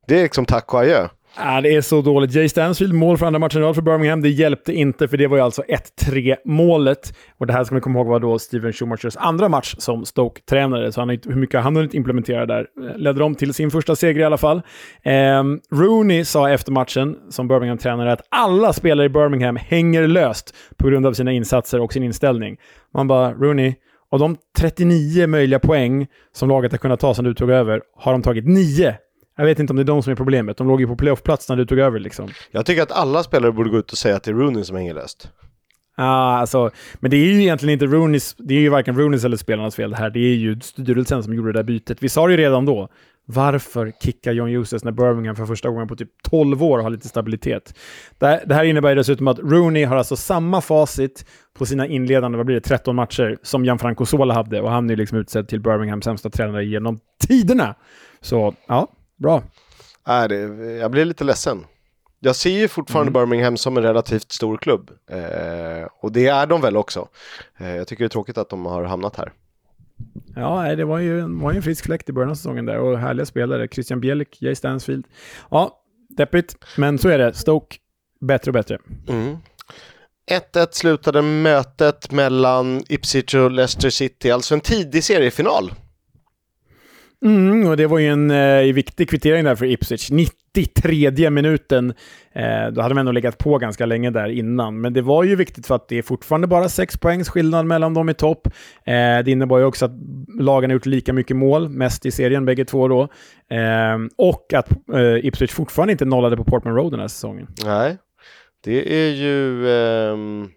Det är liksom tack och adjö. Ah, det är så dåligt. Jay Stansfield, mål för andra matchen i rad för Birmingham. Det hjälpte inte, för det var ju alltså 1-3 målet. Och det här ska man komma ihåg var då Steven Schumachers andra match som Stoke-tränare, så han har inte, hur mycket han hunnit implementera där. Eh, ledde dem till sin första seger i alla fall. Eh, Rooney sa efter matchen, som Birmingham-tränare, att alla spelare i Birmingham hänger löst på grund av sina insatser och sin inställning. Man bara, Rooney, av de 39 möjliga poäng som laget har kunnat ta sedan du tog över, har de tagit 9 jag vet inte om det är de som är problemet. De låg ju på playoffplats när du tog över liksom. Jag tycker att alla spelare borde gå ut och säga att det är Rooney som hänger löst. Ja, ah, alltså, men det är ju egentligen inte Rooneys, det är ju varken Rooneys eller spelarnas fel det här. Det är ju styrelsen som gjorde det där bytet. Vi sa det ju redan då. Varför kickar John Eustace när Birmingham för första gången på typ 12 år har lite stabilitet? Det, det här innebär dessutom att Rooney har alltså samma facit på sina inledande, vad blir det, 13 matcher som Gianfranco Sola hade och han är liksom utsedd till Birminghams sämsta tränare genom tiderna. Så, ja, Bra. Äh, det, jag blir lite ledsen. Jag ser ju fortfarande mm. Birmingham som en relativt stor klubb. Eh, och det är de väl också. Eh, jag tycker det är tråkigt att de har hamnat här. Ja, det var ju, var ju en frisk fläkt i början av säsongen där och härliga spelare. Christian Bielik, Jay Stansfield. Ja, deppigt, men så är det. Stoke, bättre och bättre. Mm. 1-1 slutade mötet mellan Ipswich och Leicester City, alltså en tidig seriefinal. Mm, och det var ju en eh, viktig kvittering där för Ipswich. 93 minuten. Eh, då hade de ändå legat på ganska länge där innan. Men det var ju viktigt för att det är fortfarande bara 6 poängs skillnad mellan dem i topp. Eh, det innebar ju också att lagen har gjort lika mycket mål, mest i serien bägge två då. Eh, och att eh, Ipswich fortfarande inte nollade på Portman Road den här säsongen. Nej, det är ju, ehm,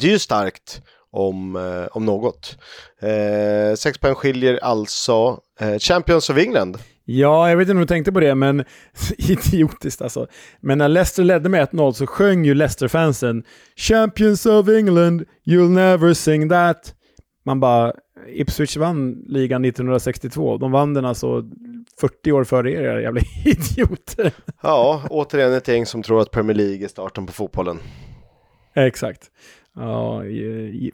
det är ju starkt om, eh, om något. Eh, sex poäng skiljer alltså eh, Champions of England. Ja, jag vet inte om du tänkte på det, men idiotiskt alltså. Men när Leicester ledde med 1-0 så sjöng ju Leicester-fansen “Champions of England, you'll never sing that”. Man bara, Ipswich vann ligan 1962. De vann den alltså 40 år före er, era jävla idioter. Ja, återigen ett gäng som tror att Premier League är starten på fotbollen. Exakt. Ja,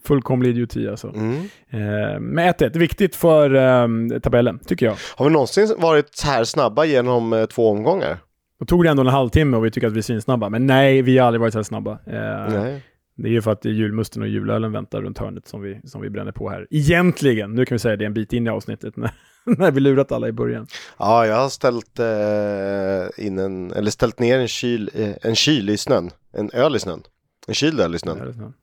fullkomlig idioti alltså. Mm. Eh, med 1-1, viktigt för eh, tabellen, tycker jag. Har vi någonsin varit så här snabba genom eh, två omgångar? Då tog det ändå en halvtimme och vi tycker att vi är snabba. Men nej, vi har aldrig varit så här snabba. Eh, nej. Det är ju för att julmusten och julölen väntar runt hörnet som vi, som vi bränner på här. Egentligen, nu kan vi säga det en bit in i avsnittet, när, när vi lurat alla i början. Ja, jag har ställt, eh, in en, eller ställt ner en kyl, eh, en kyl i snön, en öl i snön. En kyl där, lyssna.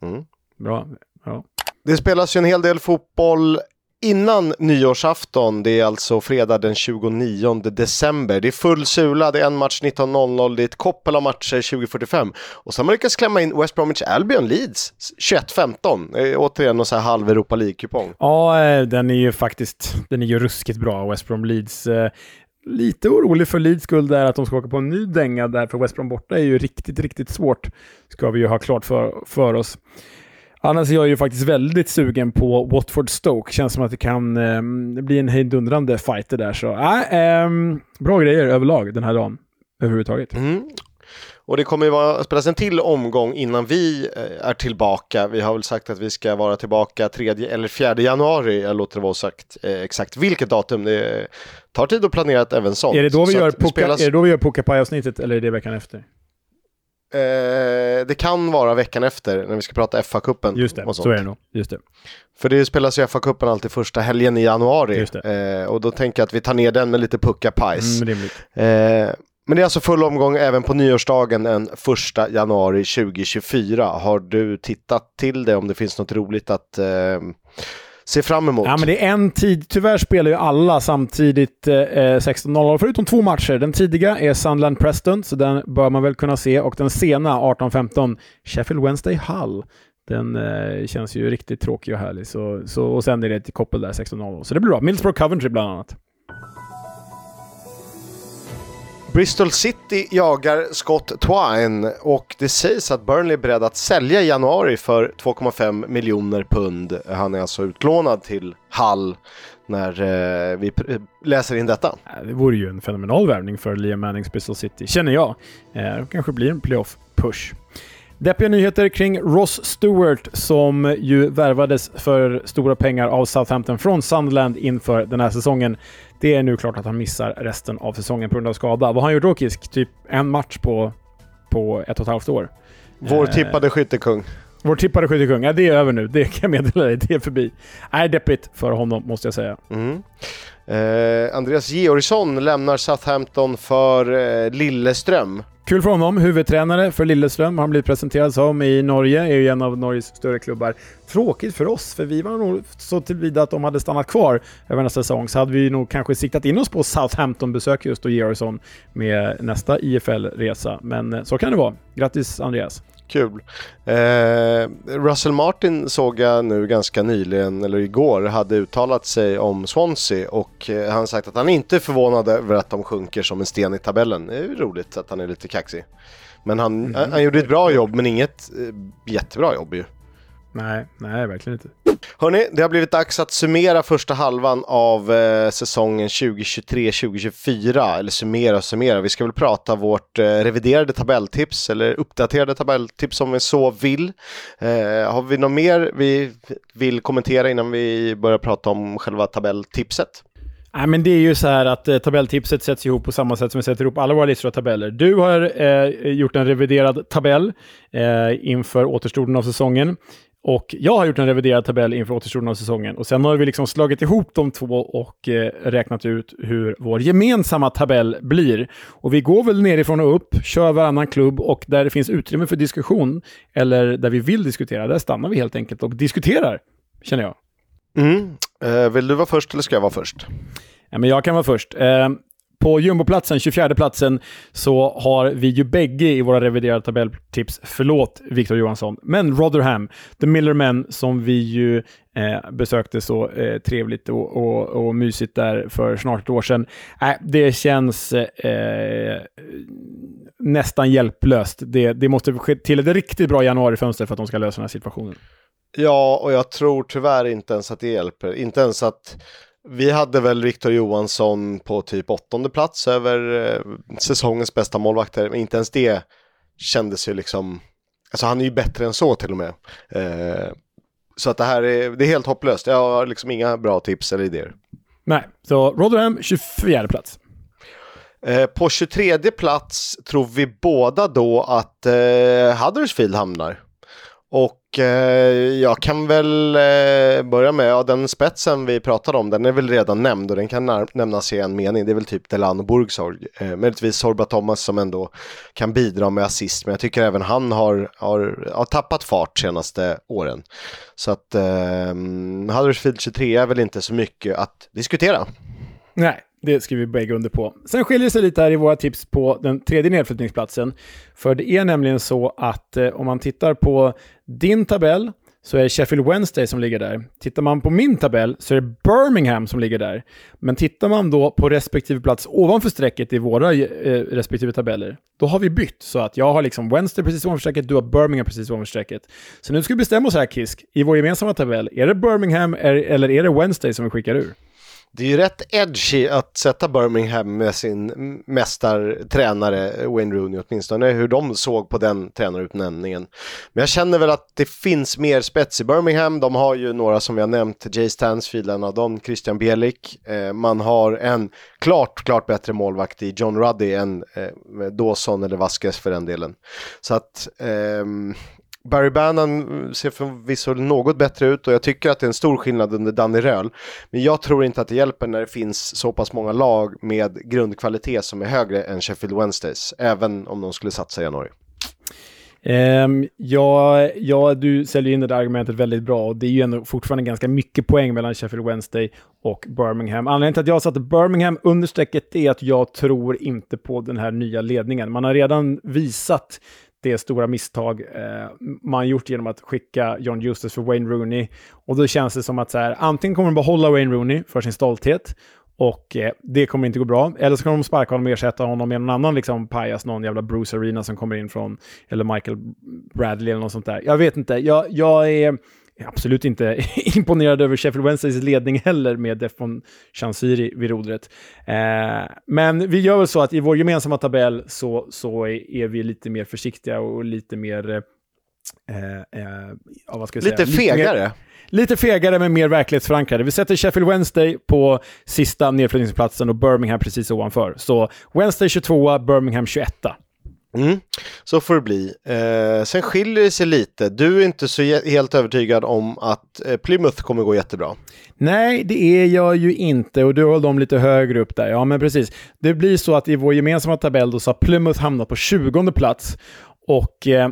Mm. Bra. Ja. Det spelas ju en hel del fotboll innan nyårsafton. Det är alltså fredag den 29 december. Det är full sula, det är en match 19.00, det är ett koppel av matcher 20.45. Och så har man lyckats klämma in West Bromwich Albion Leeds 21.15. Återigen någon så här halv Europa League-kupong. Ja, eh, den är ju faktiskt den är ju ruskigt bra, West Brom Leeds. Lite orolig för Leeds skull där att de ska åka på en ny dänga där, för West Brom borta är ju riktigt, riktigt svårt. Ska vi ju ha klart för, för oss. Annars är jag ju faktiskt väldigt sugen på Watford Stoke. Känns som att det kan eh, bli en hejdundrande fighter där. Så äh, eh, bra grejer överlag den här dagen. Överhuvudtaget. Mm. Och det kommer ju vara, spelas en till omgång innan vi eh, är tillbaka. Vi har väl sagt att vi ska vara tillbaka 3 eller 4 januari. Jag låter det vara sagt eh, exakt vilket datum. Det tar tid att planera ett även sånt. Är det då vi, Så gör, pucka, spelas- är det då vi gör Pucka-paj-avsnittet eller är det veckan efter? Eh, det kan vara veckan efter när vi ska prata FA-cupen. Just det, och sånt. så är det nog. Just det. För det spelas ju FA-cupen alltid första helgen i januari. Eh, och då tänker jag att vi tar ner den med lite pucka-pajs. Mm, rimligt. Eh, men det är alltså full omgång även på nyårsdagen den 1 januari 2024. Har du tittat till det om det finns något roligt att eh, se fram emot? Ja, men det är en tid. Tyvärr spelar ju alla samtidigt eh, eh 16.00, förutom två matcher. Den tidiga är Sunderland Preston, så den bör man väl kunna se. Och den sena, 18.15, Sheffield Wednesday Hull. Den eh, känns ju riktigt tråkig och härlig. Så, så, och sen är det ett koppel där 16.00. Så det blir bra. Middlesbrough Coventry bland annat. Bristol City jagar Scott Twine och det sägs att Burnley är beredd att sälja i januari för 2,5 miljoner pund. Han är alltså utlånad till Hull när eh, vi läser in detta. Det vore ju en fenomenal värvning för Liam Mannings Bristol City, känner jag. Eh, det kanske blir en playoff-push. Deppiga nyheter kring Ross Stewart som ju värvades för stora pengar av Southampton från Sunderland inför den här säsongen. Det är nu klart att han missar resten av säsongen på grund av skada. Vad har han gjort då Kisk? Typ en match på, på ett och ett halvt år. Vår Eh, tippade skyttekung. Vår tippade skyttekung, ja det är över nu. Det kan jag meddela dig. Det är förbi. Nej, deppigt för honom måste jag säga. Mm. Eh, Andreas Georgsson lämnar Southampton för eh, Lilleström. Kul för honom. Huvudtränare för Lilleström har han blivit presenterad som i Norge. är ju en av Norges större klubbar. Tråkigt för oss, för vi var nog så tillvida att de hade stannat kvar över nästa säsong så hade vi nog kanske siktat in oss på Southampton-besök just då Georgsson med nästa IFL-resa. Men eh, så kan det vara. Grattis Andreas! Kul. Eh, Russell Martin såg jag nu ganska nyligen, eller igår, hade uttalat sig om Swansea och eh, han sagt att han inte är förvånad över att de sjunker som en sten i tabellen. Det är ju roligt att han är lite kaxig. Men han, han, han gjorde ett bra jobb, men inget eh, jättebra jobb ju. Nej, nej, verkligen inte. Hörni, det har blivit dags att summera första halvan av eh, säsongen 2023-2024. Eller summera och summera. Vi ska väl prata vårt eh, reviderade tabelltips eller uppdaterade tabelltips om vi så vill. Eh, har vi något mer vi vill kommentera innan vi börjar prata om själva tabelltipset? Nej, men det är ju så här att eh, tabelltipset sätts ihop på samma sätt som vi sätter ihop alla våra listor och tabeller. Du har eh, gjort en reviderad tabell eh, inför återstoden av säsongen. Och jag har gjort en reviderad tabell inför återstoden av säsongen. Och sen har vi liksom slagit ihop de två och eh, räknat ut hur vår gemensamma tabell blir. Och vi går väl nerifrån och upp, kör varannan klubb och där det finns utrymme för diskussion, eller där vi vill diskutera, där stannar vi helt enkelt och diskuterar, känner jag. Mm. Eh, vill du vara först eller ska jag vara först? Ja, men jag kan vara först. Eh, på jumboplatsen, 24 platsen, så har vi ju bägge i våra reviderade tabelltips, förlåt Victor Johansson, men Rotherham, The Miller Men, som vi ju eh, besökte så eh, trevligt och, och, och mysigt där för snart ett år sedan. Äh, det känns eh, nästan hjälplöst. Det, det måste ske till ett riktigt bra januarifönster för att de ska lösa den här situationen. Ja, och jag tror tyvärr inte ens att det hjälper. Inte ens att vi hade väl Victor Johansson på typ åttonde plats över eh, säsongens bästa målvakter, men inte ens det kändes ju liksom, alltså han är ju bättre än så till och med. Eh, så att det här är, det är helt hopplöst. Jag har liksom inga bra tips eller idéer. Nej, så Rotherham 24 plats. Eh, på 23 plats tror vi båda då att eh, Huddersfield hamnar. Och Eh, jag kan väl eh, börja med, ja den spetsen vi pratade om, den är väl redan nämnd och den kan nämnas i en mening. Det är väl typ Delan och Burgsorg. Eh, möjligtvis Sorba Thomas som ändå kan bidra med assist, men jag tycker även han har, har, har tappat fart senaste åren. Så att eh, Huddersfield 23 är väl inte så mycket att diskutera. Nej, det skriver vi bägge under på. Sen skiljer det sig lite här i våra tips på den tredje nedflyttningsplatsen. För det är nämligen så att eh, om man tittar på din tabell så är det Sheffield Wednesday som ligger där. Tittar man på min tabell så är det Birmingham som ligger där. Men tittar man då på respektive plats ovanför strecket i våra eh, respektive tabeller, då har vi bytt. Så att jag har liksom Wednesday precis ovanför strecket, du har Birmingham precis ovanför strecket. Så nu ska vi bestämma oss här Kisk, i vår gemensamma tabell, är det Birmingham eller är det Wednesday som vi skickar ur? Det är ju rätt edgy att sätta Birmingham med sin mästartränare Wayne Rooney åtminstone, hur de såg på den tränarutnämningen. Men jag känner väl att det finns mer spets i Birmingham. De har ju några som jag nämnt, Jay Stansfield, en av dem, Christian Bielik. Eh, man har en klart, klart bättre målvakt i John Ruddy än eh, Dawson eller Vasquez för den delen. Så att eh, Barry Bannon ser förvisso något bättre ut och jag tycker att det är en stor skillnad under Danny Röhl. Men jag tror inte att det hjälper när det finns så pass många lag med grundkvalitet som är högre än Sheffield Wednesdays, även om de skulle satsa i januari. Um, ja, ja, du säljer in det där argumentet väldigt bra och det är ju ändå fortfarande ganska mycket poäng mellan Sheffield Wednesday och Birmingham. Anledningen till att jag satte Birmingham under strecket är att jag tror inte på den här nya ledningen. Man har redan visat det stora misstag eh, man gjort genom att skicka John Justus för Wayne Rooney. Och då känns det som att så här, antingen kommer de behålla Wayne Rooney för sin stolthet och eh, det kommer inte gå bra. Eller så kommer de sparka honom och ersätta honom med någon annan liksom pajas, någon jävla Bruce Arena som kommer in från, eller Michael Bradley eller något sånt där. Jag vet inte, jag, jag är absolut inte imponerad över Sheffield Wednesdays ledning heller med Defon Chansiri vid rodret. Eh, men vi gör väl så att i vår gemensamma tabell så, så är, vi lite mer försiktiga och lite mer... Eh, eh, vad ska lite säga? fegare? Lite fegare men mer verklighetsförankrade. Vi sätter Sheffield Wednesday på sista nedflyttningsplatsen och Birmingham precis ovanför. Så Wednesday 22, Birmingham 21. Mm, så får det bli. Eh, sen skiljer det sig lite. Du är inte så helt övertygad om att eh, Plymouth kommer gå jättebra. Nej, det är jag ju inte och du har dem lite högre upp där. Ja, men precis. Det blir så att i vår gemensamma tabell då så har Plymouth hamnat på 20 plats och eh,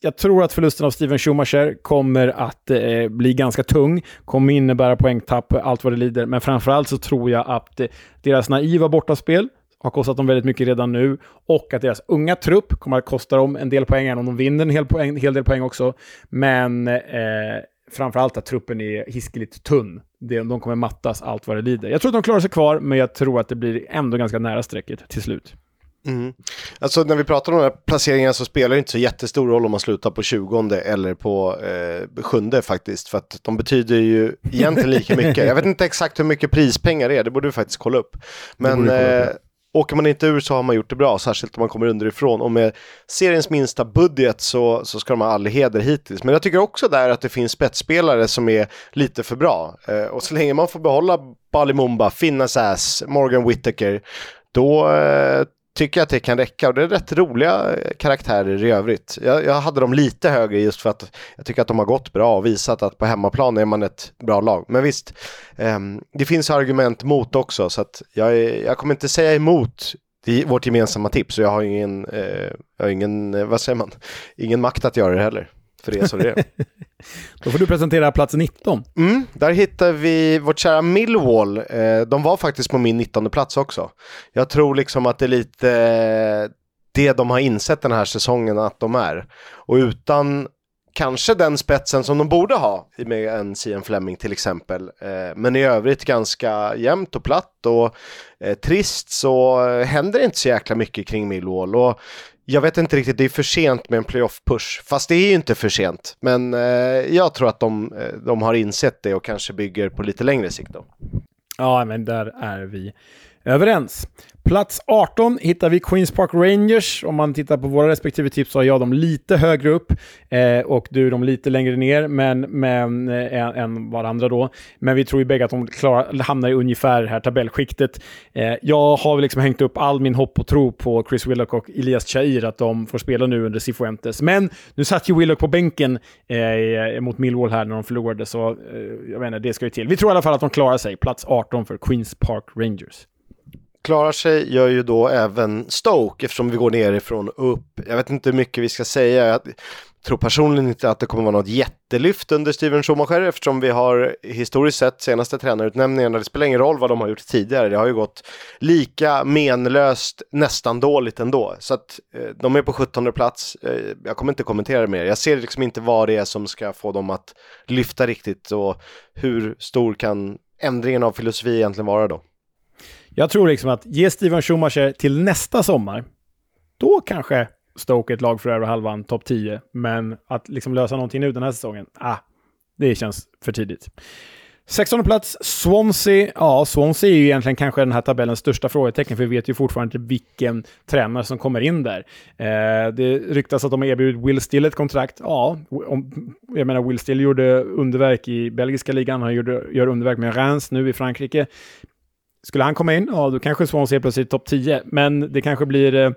jag tror att förlusten av Steven Schumacher kommer att eh, bli ganska tung, kommer innebära poängtapp, allt vad det lider. Men framförallt så tror jag att eh, deras naiva bortaspel har kostat dem väldigt mycket redan nu och att deras unga trupp kommer att kosta dem en del poäng, även om de vinner en hel, poäng, en hel del poäng också. Men eh, framförallt att truppen är hiskeligt tunn. De kommer mattas allt vad det lider. Jag tror att de klarar sig kvar, men jag tror att det blir ändå ganska nära strecket till slut. Mm. Alltså när vi pratar om de här placeringarna så spelar det inte så jättestor roll om man slutar på 20 eller på eh, sjunde faktiskt. För att de betyder ju egentligen lika mycket. Jag vet inte exakt hur mycket prispengar det är, det borde vi faktiskt kolla upp. Men kolla upp. Eh, åker man inte ur så har man gjort det bra, särskilt om man kommer underifrån. Och med seriens minsta budget så, så ska de ha all heder hittills. Men jag tycker också där att det finns spetsspelare som är lite för bra. Eh, och så länge man får behålla Balimumba, Finnas Ass, Morgan Whittaker, då eh, tycker jag att det kan räcka och det är rätt roliga eh, karaktärer i övrigt. Jag, jag, hade dem lite högre just för att jag tycker att de har gått bra och visat att på hemmaplan är man ett bra lag. Men visst, eh, det finns argument mot också så att jag, jag kommer inte säga emot det vårt gemensamma tips och jag har ingen, eh, jag har ingen, eh, vad säger man, ingen makt att göra det heller. För det är så det är. Då får du presentera plats 19. Mm, där hittar vi vårt kära Millwall. Eh, de var faktiskt på min 19 plats också. Jag tror liksom att det är lite eh, det de har insett den här säsongen att de är. Och utan kanske den spetsen som de borde ha med en Sian Fleming till exempel. Eh, men i övrigt ganska jämnt och platt och trist så händer det inte så jäkla mycket kring Millwall. Och jag vet inte riktigt, det är för sent med en playoff-push. Fast det är ju inte för sent. Men eh, jag tror att de, eh, de har insett det och kanske bygger på lite längre sikt då. Ja, men där är vi överens. Plats 18 hittar vi Queens Park Rangers. Om man tittar på våra respektive tips så har jag dem lite högre upp eh, och du dem lite längre ner men, men, eh, än varandra då. Men vi tror ju bägge att de klarar, hamnar i ungefär det här tabellskiktet. Eh, jag har liksom hängt upp all min hopp och tro på Chris Willock och Elias Chair att de får spela nu under Cifuentes. Men nu satt ju Willock på bänken eh, mot Millwall här när de förlorade så eh, jag vet inte, det ska ju till. Vi tror i alla fall att de klarar sig. Plats 18 för Queens Park Rangers klarar sig gör ju då även Stoke eftersom vi går nerifrån och upp. Jag vet inte hur mycket vi ska säga. Jag tror personligen inte att det kommer vara något jättelyft under Steven Schumacher eftersom vi har historiskt sett senaste tränarutnämningarna, det spelar ingen roll vad de har gjort tidigare, det har ju gått lika menlöst, nästan dåligt ändå. Så att eh, de är på 17 plats, eh, jag kommer inte kommentera mer, jag ser liksom inte vad det är som ska få dem att lyfta riktigt och hur stor kan ändringen av filosofi egentligen vara då? Jag tror liksom att ge Steven Schumacher till nästa sommar, då kanske Stoke ett lag för över halvan, topp 10. Men att liksom lösa någonting nu den här säsongen, ah, det känns för tidigt. 16 plats, Swansea. Ja, Swansea är ju egentligen kanske den här tabellens största frågetecken, för vi vet ju fortfarande inte vilken tränare som kommer in där. Eh, det ryktas att de har erbjudit Will Still ett kontrakt. Ja, om, jag menar Will Still gjorde underverk i belgiska ligan, han gjorde, gör underverk med Reims nu i Frankrike. Skulle han komma in, ja då kanske Swansea är plötsligt topp 10, men det kanske blir eh,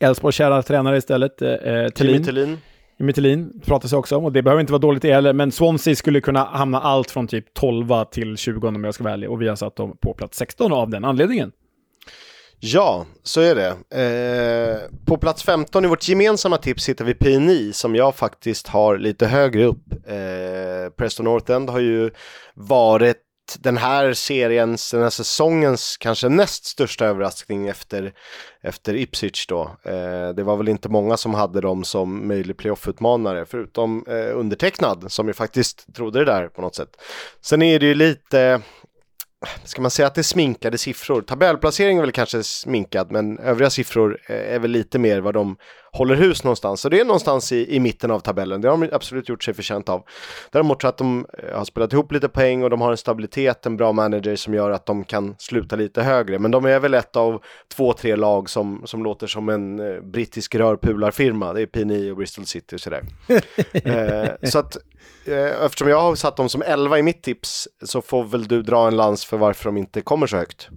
Elfsborgs kära tränare istället, eh, eh Thelin. Thelin. Jimmy Thelin pratas det också om och det behöver inte vara dåligt det heller, men Swansea skulle kunna hamna allt från typ 12 till 20 om jag ska vara ärlig och vi har satt dem på plats 16 av den anledningen. Ja, så är det. Eh, på plats 15 i vårt gemensamma tips hittar vi PNI som jag faktiskt har lite högre upp. Eh, Preston North End har ju varit den här seriens, den här säsongens kanske näst största överraskning efter, efter Ipswich då. Eh, det var väl inte många som hade dem som möjlig playoff-utmanare, förutom eh, undertecknad som ju faktiskt trodde det där på något sätt. Sen är det ju lite, ska man säga att det är sminkade siffror? Tabellplaceringen är väl kanske sminkad, men övriga siffror är väl lite mer vad de håller hus någonstans. Så det är någonstans i, i mitten av tabellen, det har de absolut gjort sig förtjänt av. Däremot jag att de eh, har spelat ihop lite poäng och de har en stabilitet, en bra manager som gör att de kan sluta lite högre. Men de är väl ett av två, tre lag som, som låter som en eh, brittisk rörpularfirma. Det är P9 och Bristol City och sådär. eh, så att Eh, eftersom jag har satt dem som 11 i mitt tips så får väl du dra en lans för varför de inte kommer så högt.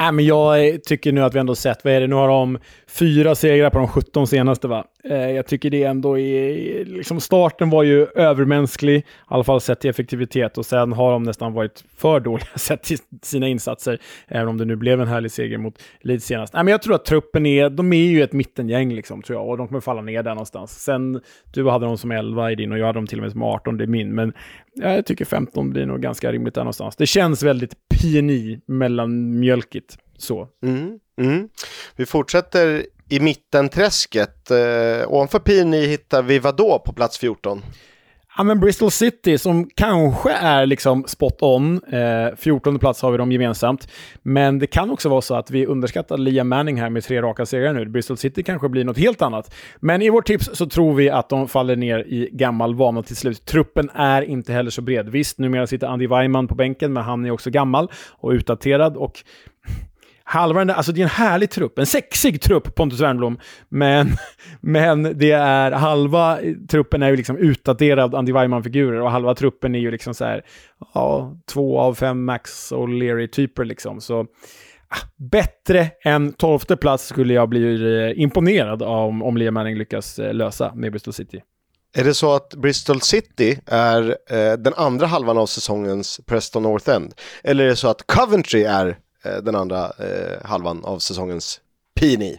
Äh, men jag tycker nu att vi ändå sett, vad är det, nu har de fyra segrar på de 17 senaste va? Eh, jag tycker det ändå är, liksom starten var ju övermänsklig, i alla fall sett till effektivitet och sen har de nästan varit för dåliga sett till sina insatser, även om det nu blev en härlig seger mot Leeds senast. Nej, men jag tror att truppen är, de är ju ett mittengäng liksom, tror jag, och de kommer falla ner där någonstans. Sen, du hade dem som 11 i din och jag hade dem till och med som 18, det är min, men jag tycker 15 blir nog ganska rimligt där någonstans. Det känns väldigt PNI mellanmjölkigt. Så. Mm, mm. Vi fortsätter i mittenträsket. Eh, ovanför PINI hittar vi vadå på plats 14? Ja, men Bristol City som kanske är liksom spot on. Eh, 14 plats har vi dem gemensamt. Men det kan också vara så att vi underskattar Liam Manning här med tre raka segrar nu. Bristol City kanske blir något helt annat. Men i vårt tips så tror vi att de faller ner i gammal vana till slut. Truppen är inte heller så bred. Visst, numera sitter Andy Weimann på bänken, men han är också gammal och utdaterad. Och halva den där, alltså det är en härlig trupp, en sexig trupp Pontus Wernbloom, men, men det är halva truppen är ju liksom utdaterad Andy Weimann-figurer och halva truppen är ju liksom så här, ja, två av fem Max och Leary-typer liksom. Så ah, bättre än tolfte plats skulle jag bli eh, imponerad imponerad om, om Liam Manning lyckas eh, lösa med Bristol City. Är det så att Bristol City är eh, den andra halvan av säsongens Preston North End? Eller är det så att Coventry är den andra eh, halvan av säsongens Pini.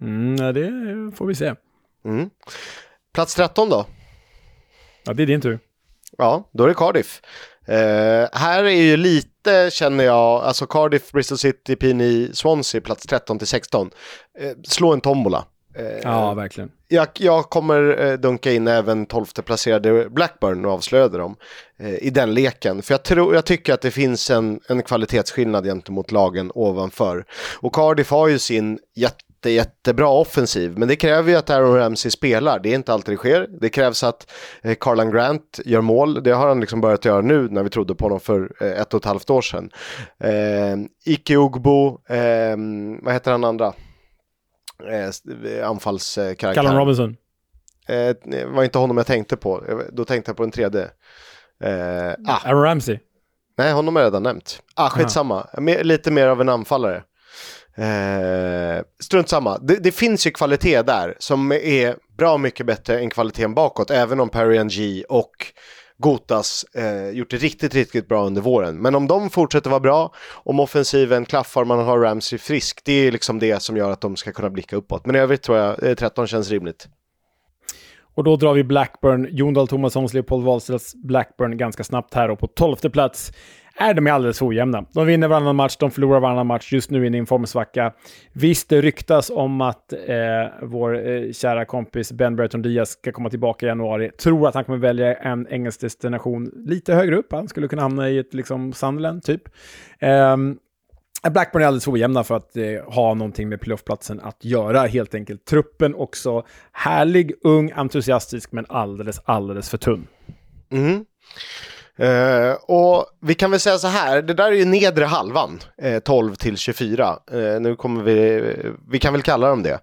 Mm, det får vi se. Mm. Plats 13 då? Ja, det är din tur. Ja, då är det Cardiff. Eh, här är ju lite, känner jag, alltså Cardiff, Bristol City, Pini, Swansea, plats 13 till 16. Eh, slå en tombola. Eh, ja, verkligen. Jag, jag kommer eh, dunka in även 12 placerade Blackburn och avslöjade dem eh, i den leken. För jag, tror, jag tycker att det finns en, en kvalitetsskillnad gentemot lagen ovanför. Och Cardiff har ju sin jätte, jättebra offensiv, men det kräver ju att Aaron Ramsey spelar. Det är inte alltid det sker. Det krävs att Carlan Grant gör mål. Det har han liksom börjat göra nu när vi trodde på honom för ett och ett halvt år sedan. Eh, Ike Ugbo, eh, vad heter han andra? Eh, anfallskaraktär. Callum Robinson. Eh, var inte honom jag tänkte på, då tänkte jag på den tredje. Eh, ah. Aaron Ramsey. Nej, honom har jag redan nämnt. Ah, skitsamma, Mer, lite mer av en anfallare. Eh, strunt samma, det, det, finns ju kvalitet där som är bra mycket bättre än kvaliteten bakåt, även om Perry G och Gotas eh, gjort det riktigt, riktigt bra under våren. Men om de fortsätter vara bra, om offensiven klaffar, man har Ramsey frisk, det är liksom det som gör att de ska kunna blicka uppåt. Men i övrigt tror jag eh, 13 känns rimligt. Och då drar vi Blackburn, Jon Dahl Tomassons, Leopold Wahlstedts Blackburn ganska snabbt här och på tolfte plats är de alldeles ojämna. De vinner varannan match, de förlorar varannan match, just nu in i en formsvacka. Visst, det ryktas om att eh, vår eh, kära kompis Ben Brereton Diaz ska komma tillbaka i januari. Tror att han kommer välja en engelsk destination lite högre upp. Han skulle kunna hamna i ett liksom Sunderland, typ. Eh, Blackburn är alldeles ojämna för att eh, ha någonting med playoffplatsen att göra, helt enkelt. Truppen också härlig, ung, entusiastisk, men alldeles, alldeles för tunn. Mm. Uh, och vi kan väl säga så här, det där är ju nedre halvan, uh, 12 till 24. Uh, nu kommer vi, vi kan väl kalla dem det.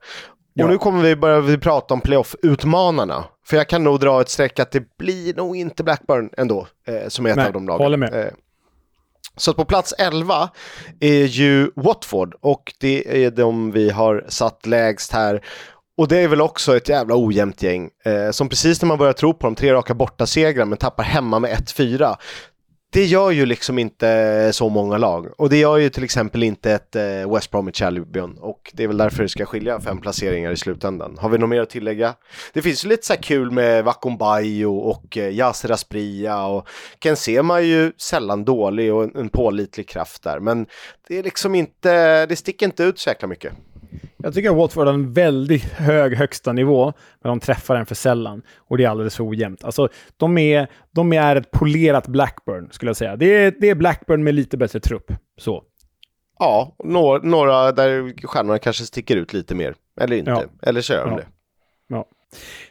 Ja. Och nu kommer vi börja vi prata om playoff-utmanarna. För jag kan nog dra ett streck att det blir nog inte Blackburn ändå, som är ett Nej, av de lagen. håller med. Så på plats 11 är ju Watford och det är de vi har satt lägst här. Och det är väl också ett jävla ojämnt gäng. Eh, som precis när man börjar tro på de tre raka bortasegrar men tappar hemma med 1-4. Det gör ju liksom inte så många lag. Och det gör ju till exempel inte ett eh, West Bromwich Albion. Och det är väl därför det ska skilja fem placeringar i slutändan. Har vi något mer att tillägga? Det finns ju lite så här kul med Vakumbayo och eh, Yasser Aspria och Ken Sema är ju sällan dålig och en, en pålitlig kraft där. Men det är liksom inte, det sticker inte ut så jäkla mycket. Jag tycker att Watford har en väldigt hög högsta nivå, men de träffar den för sällan. Och det är alldeles för ojämnt. Alltså, de är, de är ett polerat Blackburn, skulle jag säga. Det är, det är Blackburn med lite bättre trupp. Så. Ja, några, några där stjärnorna kanske sticker ut lite mer. Eller inte. Ja. Eller så gör de ja. det. Ja.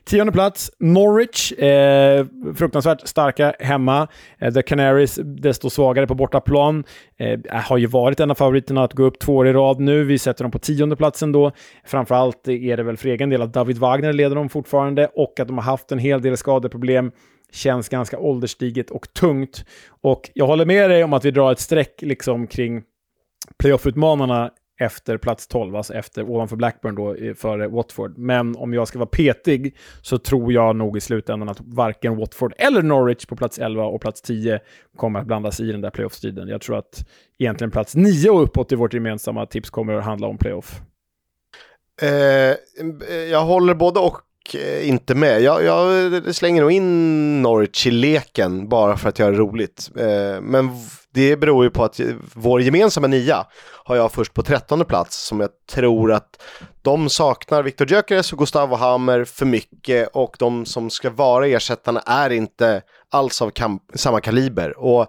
Tionde plats, Norwich. Eh, fruktansvärt starka hemma. Eh, The Canaries desto svagare på bortaplan. Eh, har ju varit en av favoriterna att gå upp två år i rad nu. Vi sätter dem på tionde platsen då. Framförallt är det väl för egen del att David Wagner leder dem fortfarande och att de har haft en hel del skadeproblem. Känns ganska ålderstiget och tungt. Och jag håller med dig om att vi drar ett streck liksom kring playoff-utmanarna efter plats 12, alltså efter, ovanför Blackburn då, före Watford. Men om jag ska vara petig så tror jag nog i slutändan att varken Watford eller Norwich på plats 11 och plats 10 kommer att blandas i den där playoff-striden. Jag tror att egentligen plats 9 och uppåt i vårt gemensamma tips kommer att handla om playoff. Eh, eh, jag håller både och eh, inte med. Jag, jag, slänger nog in Norwich i leken bara för att göra det roligt. Eh, men det beror ju på att vår gemensamma nia har jag först på trettonde plats som jag tror att de saknar Viktor Gyökeres och Gustavo Hammer för mycket och de som ska vara ersättarna är inte alls av samma kaliber. Och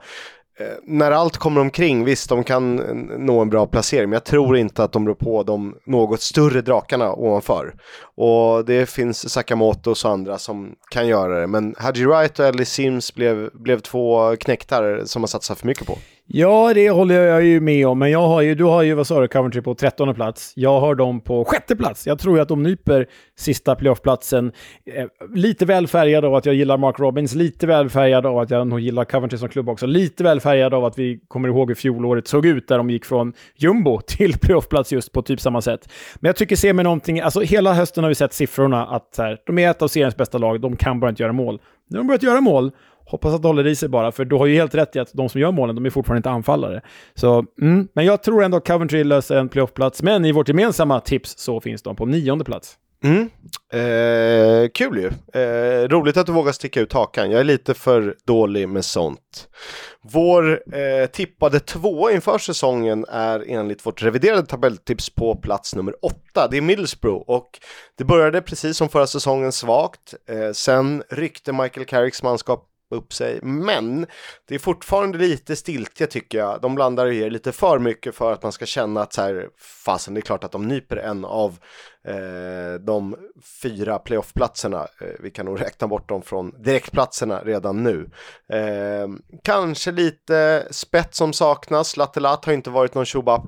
Eh, när allt kommer omkring, visst de kan eh, nå en bra placering, men jag tror inte att de rår på de något större drakarna ovanför. Och det finns Sakamoto och andra som kan göra det, men Haji Wright och Ellie Sims blev, blev två knäktar som man satsar för mycket på. Ja, det håller jag ju med om, men jag har ju, du har ju, vad sa du, Coventry på trettonde plats. Jag har dem på sjätte plats. Jag tror ju att de nyper sista playoffplatsen. Eh, lite väl färgad av att jag gillar Mark Robbins, lite väl färgad av att jag nog gillar Coventry som klubb också, lite väl färgad av att vi kommer ihåg hur fjolåret såg ut, där de gick från jumbo till playoffplats just på typ samma sätt. Men jag tycker se mig någonting, alltså hela hösten har vi sett siffrorna att här, de är ett av seriens bästa lag, de kan bara inte göra mål. Nu har de börjat göra mål, Hoppas att det håller i sig bara, för du har ju helt rätt i att de som gör målen, de är fortfarande inte anfallare. Så, mm, men jag tror ändå att Coventry löser en playoffplats, men i vårt gemensamma tips så finns de på nionde plats. Mm. Eh, kul ju. Eh, roligt att du vågar sticka ut hakan. Jag är lite för dålig med sånt. Vår eh, tippade två inför säsongen är enligt vårt reviderade tabelltips på plats nummer åtta. Det är Middlesbrough och det började precis som förra säsongen svagt. Eh, sen ryckte Michael Carricks manskap upp sig. Men det är fortfarande lite stiltje tycker jag. De blandar och ger lite för mycket för att man ska känna att så här, fasen det är klart att de nyper en av eh, de fyra playoffplatserna. Eh, vi kan nog räkna bort dem från direktplatserna redan nu. Eh, kanske lite spett som saknas. Lattelat har inte varit någon Shuba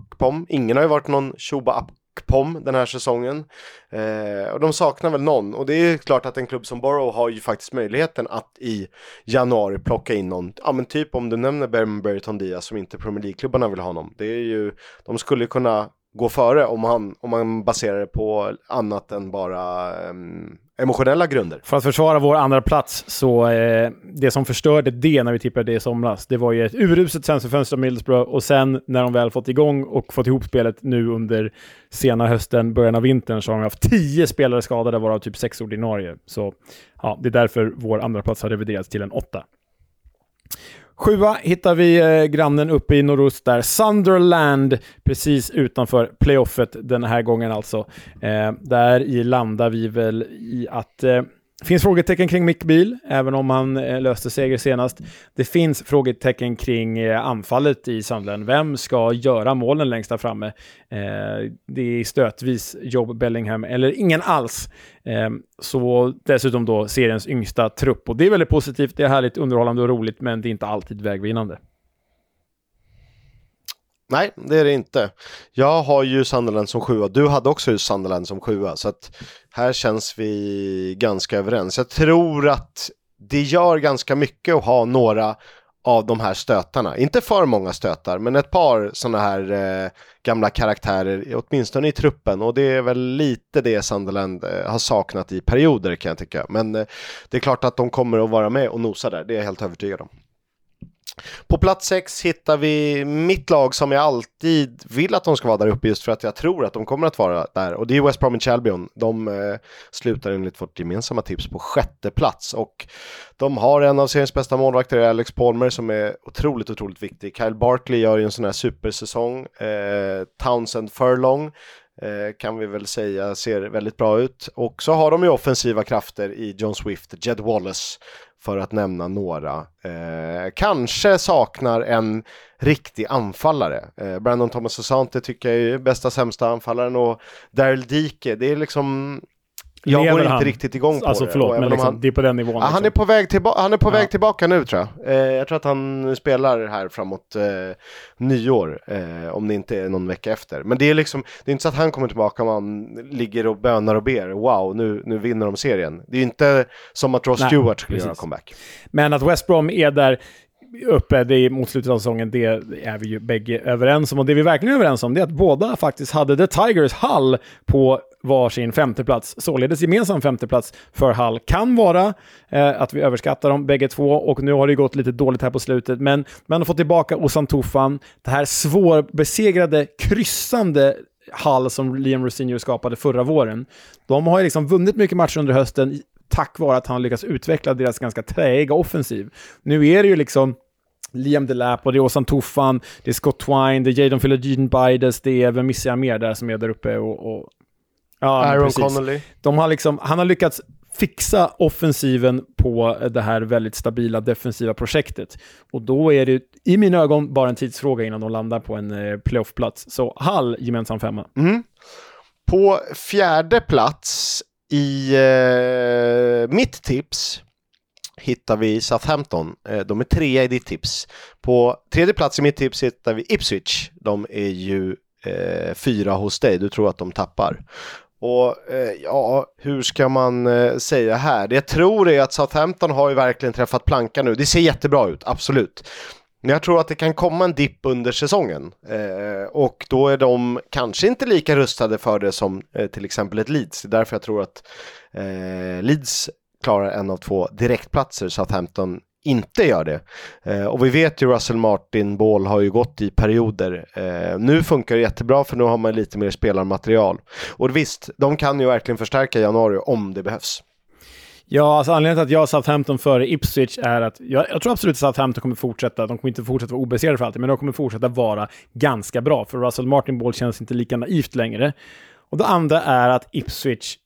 Ingen har ju varit någon Shuba Pom den här säsongen. Eh, och de saknar väl någon och det är klart att en klubb som Borough har ju faktiskt möjligheten att i januari plocka in någon, ja men typ om du nämner Berton Diaz som inte Premier League-klubbarna vill ha honom. Det är ju, de skulle kunna gå före om, man, om man baserar det på annat än bara um, emotionella grunder. För att försvara vår andra plats så eh, det som förstörde det när vi tippade det i somras, det var ju ett uruset sensorfönster av Middlesbrough och sen när de väl fått igång och fått ihop spelet nu under sena hösten, början av vintern så har de haft tio spelare skadade varav typ sex ordinarie. Så ja, det är därför vår andra plats har reviderats till en åtta. Sjua hittar vi eh, grannen uppe i nordost där, Sunderland, precis utanför playoffet den här gången alltså. Eh, där landar vi väl i att eh, finns frågetecken kring Mick Biel, även om han eh, löste seger senast. Det finns frågetecken kring eh, anfallet i Sunderland. Vem ska göra målen längst där framme? Eh, det är stötvis Job Bellingham, eller ingen alls. Ehm, så dessutom då seriens yngsta trupp. Och det är väldigt positivt, det är härligt, underhållande och roligt, men det är inte alltid vägvinnande. Nej, det är det inte. Jag har ju Sunderland som sjua. Du hade också Sunderland som sjua. Så att här känns vi ganska överens. Jag tror att det gör ganska mycket att ha några av de här stötarna. Inte för många stötar, men ett par sådana här eh, gamla karaktärer, åtminstone i truppen. Och det är väl lite det Sunderland eh, har saknat i perioder kan jag tycka. Men eh, det är klart att de kommer att vara med och nosa där, det är jag helt övertygad om. På plats 6 hittar vi mitt lag som jag alltid vill att de ska vara där uppe just för att jag tror att de kommer att vara där och det är West Bromwich Albion. De eh, slutar enligt vårt gemensamma tips på sjätte plats och de har en av seriens bästa målvakter, Alex Palmer, som är otroligt, otroligt viktig. Kyle Barkley gör ju en sån här supersäsong. Eh, Townsend Furlong eh, kan vi väl säga ser väldigt bra ut. Och så har de ju offensiva krafter i John Swift, Jed Wallace för att nämna några. Eh, kanske saknar en riktig anfallare. Eh, Brandon Thomas Asante tycker jag är bästa sämsta anfallaren och Daryl Dike, det är liksom jag går inte han? riktigt igång på alltså, det. Förlåt, men liksom, han, det är på den nivån. Liksom. Han är på väg, tillba han är på ja. väg tillbaka nu tror jag. Eh, jag tror att han spelar här framåt eh, nyår, eh, om det inte är någon vecka efter. Men det är liksom, det är inte så att han kommer tillbaka och man ligger och bönar och ber. Wow, nu, nu vinner de serien. Det är inte som att Ross Nej, Stewart skulle göra comeback. Men att West Brom är där uppe det är mot slutet av säsongen, det är vi ju bägge överens om. Och det vi verkligen är överens om det är att båda faktiskt hade The Tigers Hull på varsin femteplats. Således gemensam femteplats för Hull. Kan vara eh, att vi överskattar dem bägge två och nu har det gått lite dåligt här på slutet. Men man har fått tillbaka Ozan Tufan, det här svårbesegrade, kryssande Hull som Liam Rosinho skapade förra våren. De har ju liksom vunnit mycket matcher under hösten tack vare att han lyckats utveckla deras ganska träiga offensiv. Nu är det ju liksom Liam Delap och det är Åsan Tuffan, det är Scott Twine, det är Jadon Philogene Bides, det är, vem missar jag mer där som är där uppe och... och ja, Aaron precis. Connolly. De har liksom, han har lyckats fixa offensiven på det här väldigt stabila defensiva projektet. Och då är det i mina ögon bara en tidsfråga innan de landar på en eh, playoffplats. Så Hall gemensam femma. Mm. På fjärde plats i eh, mitt tips hittar vi Southampton. Eh, de är trea i ditt tips. På tredje plats i mitt tips hittar vi Ipswich. De är ju eh, fyra hos dig. Du tror att de tappar. Och eh, ja, hur ska man eh, säga här? Det jag tror är att Southampton har ju verkligen träffat plankan nu. Det ser jättebra ut, absolut. Men jag tror att det kan komma en dipp under säsongen eh, och då är de kanske inte lika rustade för det som eh, till exempel ett Leeds. Det är därför jag tror att eh, Leeds klarar en av två direktplatser Southampton inte gör det. Eh, och vi vet ju Russell Martin Ball har ju gått i perioder. Eh, nu funkar det jättebra för nu har man lite mer spelarmaterial. Och visst, de kan ju verkligen förstärka januari om det behövs. Ja, alltså anledningen till att jag har Southampton före Ipswich är att jag, jag, tror absolut att Southampton kommer fortsätta. De kommer inte fortsätta vara obesegrade för alltid, men de kommer fortsätta vara ganska bra. För Russell Martin Ball känns inte lika naivt längre. Och det andra är att Ipswich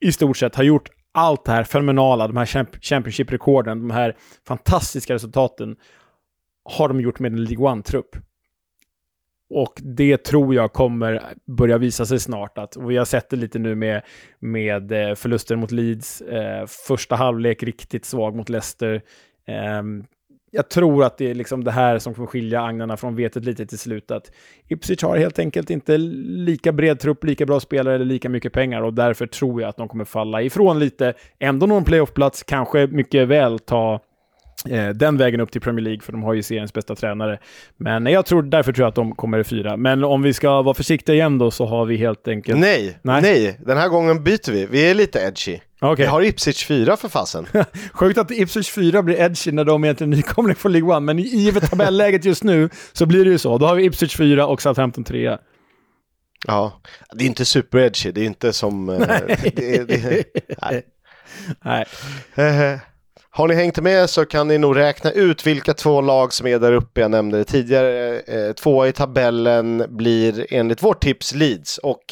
i stort sett har gjort allt det här fenomenala, de här Championship-rekorden, de här fantastiska resultaten har de gjort med en League One-trupp. Och det tror jag kommer börja visa sig snart. Att, och vi har sett det lite nu med, med eh, förlusten mot Leeds. Eh, första halvlek riktigt svag mot Leicester. Eh, jag tror att det är liksom det här som kommer skilja agnarna från vetet lite till slut. Att Ipswich har helt enkelt inte lika bred trupp, lika bra spelare eller lika mycket pengar och därför tror jag att de kommer falla ifrån lite. Ändå någon playoffplats, kanske mycket väl ta eh, den vägen upp till Premier League, för de har ju seriens bästa tränare. Men jag tror, därför tror jag att de kommer fyra. Men om vi ska vara försiktiga igen då, så har vi helt enkelt... Nej, nej, nej. den här gången byter vi. Vi är lite edgy. Okay. Vi har Ipswich 4 för fasen. Sjukt att Ipswich 4 blir edgy när de egentligen är nykomlingar från League One, men givet tabelläget just nu så blir det ju så. Då har vi Ipswich 4 och Southampton 3. Ja, det är inte super-edgy, det är inte som... Eh, nej. Det, det, nej. nej. Har ni hängt med så kan ni nog räkna ut vilka två lag som är där uppe. Jag nämnde det tidigare. Eh, tvåa i tabellen blir enligt vårt tips Leeds och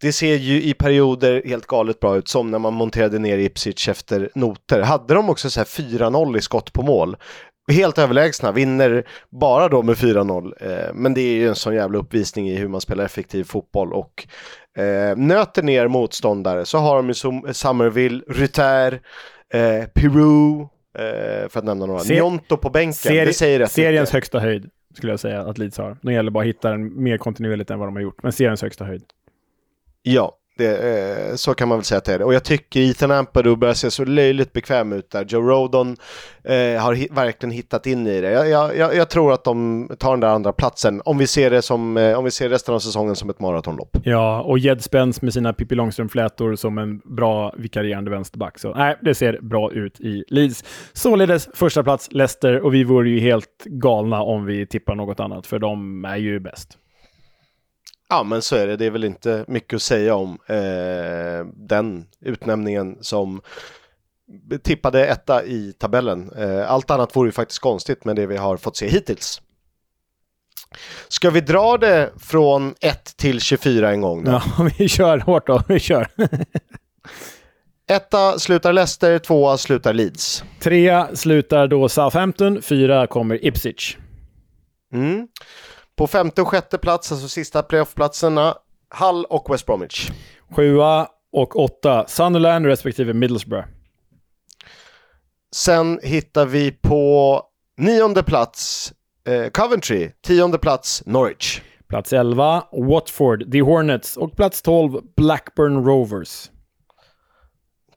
det ser ju i perioder helt galet bra ut som när man monterade ner Ipswich efter noter. Hade de också så här 4-0 i skott på mål helt överlägsna, vinner bara då med 4-0. Eh, men det är ju en sån jävla uppvisning i hur man spelar effektiv fotboll och eh, nöter ner motståndare så har de ju Somerville, Summerville, Rytter, eh, Peru, eh, för att nämna några. Se Njonto på bänken, seri det säger rätt Seriens mycket. högsta höjd skulle jag säga att Leeds har. Det gäller bara att hitta den mer kontinuerligt än vad de har gjort, men seriens högsta höjd. Ja, det, eh, så kan man väl säga att det är. Och jag tycker Ethan Ampadu börjar se så löjligt bekväm ut där. Joe Rodon eh, har hi verkligen hittat in i det. Jag, jag, jag, tror att de tar den där andra platsen om vi ser det som, eh, om vi ser resten av säsongen som ett maratonlopp. Ja, och Jed Spence med sina Pippi Långstrump-flätor som en bra vikarierande vänsterback. Så nej, det ser bra ut i Leeds. Således första plats Leicester och vi vore ju helt galna om vi tippar något annat, för de är ju bäst. Ja, men så är det. Det är väl inte mycket att säga om eh, den utnämningen som tippade etta i tabellen. Eh, allt annat vore ju faktiskt konstigt med det vi har fått se hittills. Ska vi dra det från 1 till 24 en gång? Då? Ja, vi kör hårt då. Vi kör. Etta slutar Leicester, tvåa slutar Leeds. Trea slutar då Southampton, fyra kommer Ipswich. Mm. På femte och sjätte plats, alltså sista playoffplatserna, Hull och West Bromwich. Sjua och åtta, Sunderland respektive Middlesbrough. Sen hittar vi på nionde plats eh, Coventry, tionde plats Norwich. Plats 11, Watford, The Hornets och plats 12, Blackburn Rovers.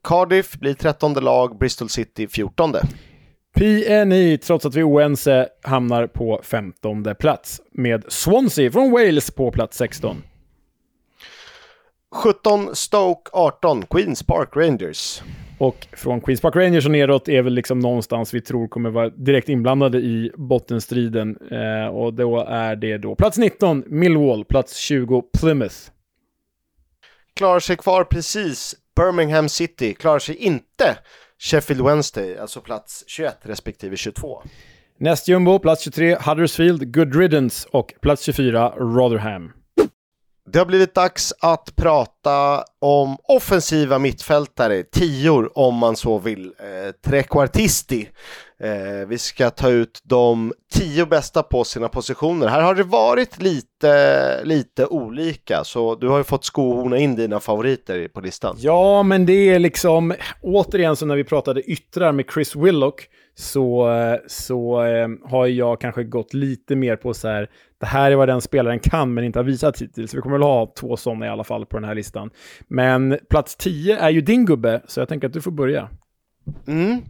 Cardiff blir trettonde lag, Bristol City fjortonde. PNI, trots att vi är oense, hamnar på 15 plats med Swansea från Wales på plats 16. 17 Stoke, 18 Queens Park Rangers. Och från Queens Park Rangers och neråt är väl liksom någonstans vi tror kommer vara direkt inblandade i bottenstriden. Eh, och då är det då plats 19 Millwall, plats 20 Plymouth. Klarar sig kvar precis Birmingham City, klarar sig inte Sheffield Wednesday, alltså plats 21 respektive 22. Näst jumbo, plats 23, Huddersfield, Good Riddance och plats 24, Rotherham. Det har blivit dags att prata om offensiva mittfältare, tior om man så vill, eh, trekvartisti. Eh, vi ska ta ut de tio bästa på sina positioner. Här har det varit lite, lite olika, så du har ju fått skohorna in dina favoriter på listan. Ja, men det är liksom, återigen som när vi pratade yttrar med Chris Willock, så, så eh, har jag kanske gått lite mer på så här, det här är vad den spelaren kan men inte har visat hittills. Vi kommer väl ha två sådana i alla fall på den här listan. Men plats 10 är ju din gubbe, så jag tänker att du får börja. Mm.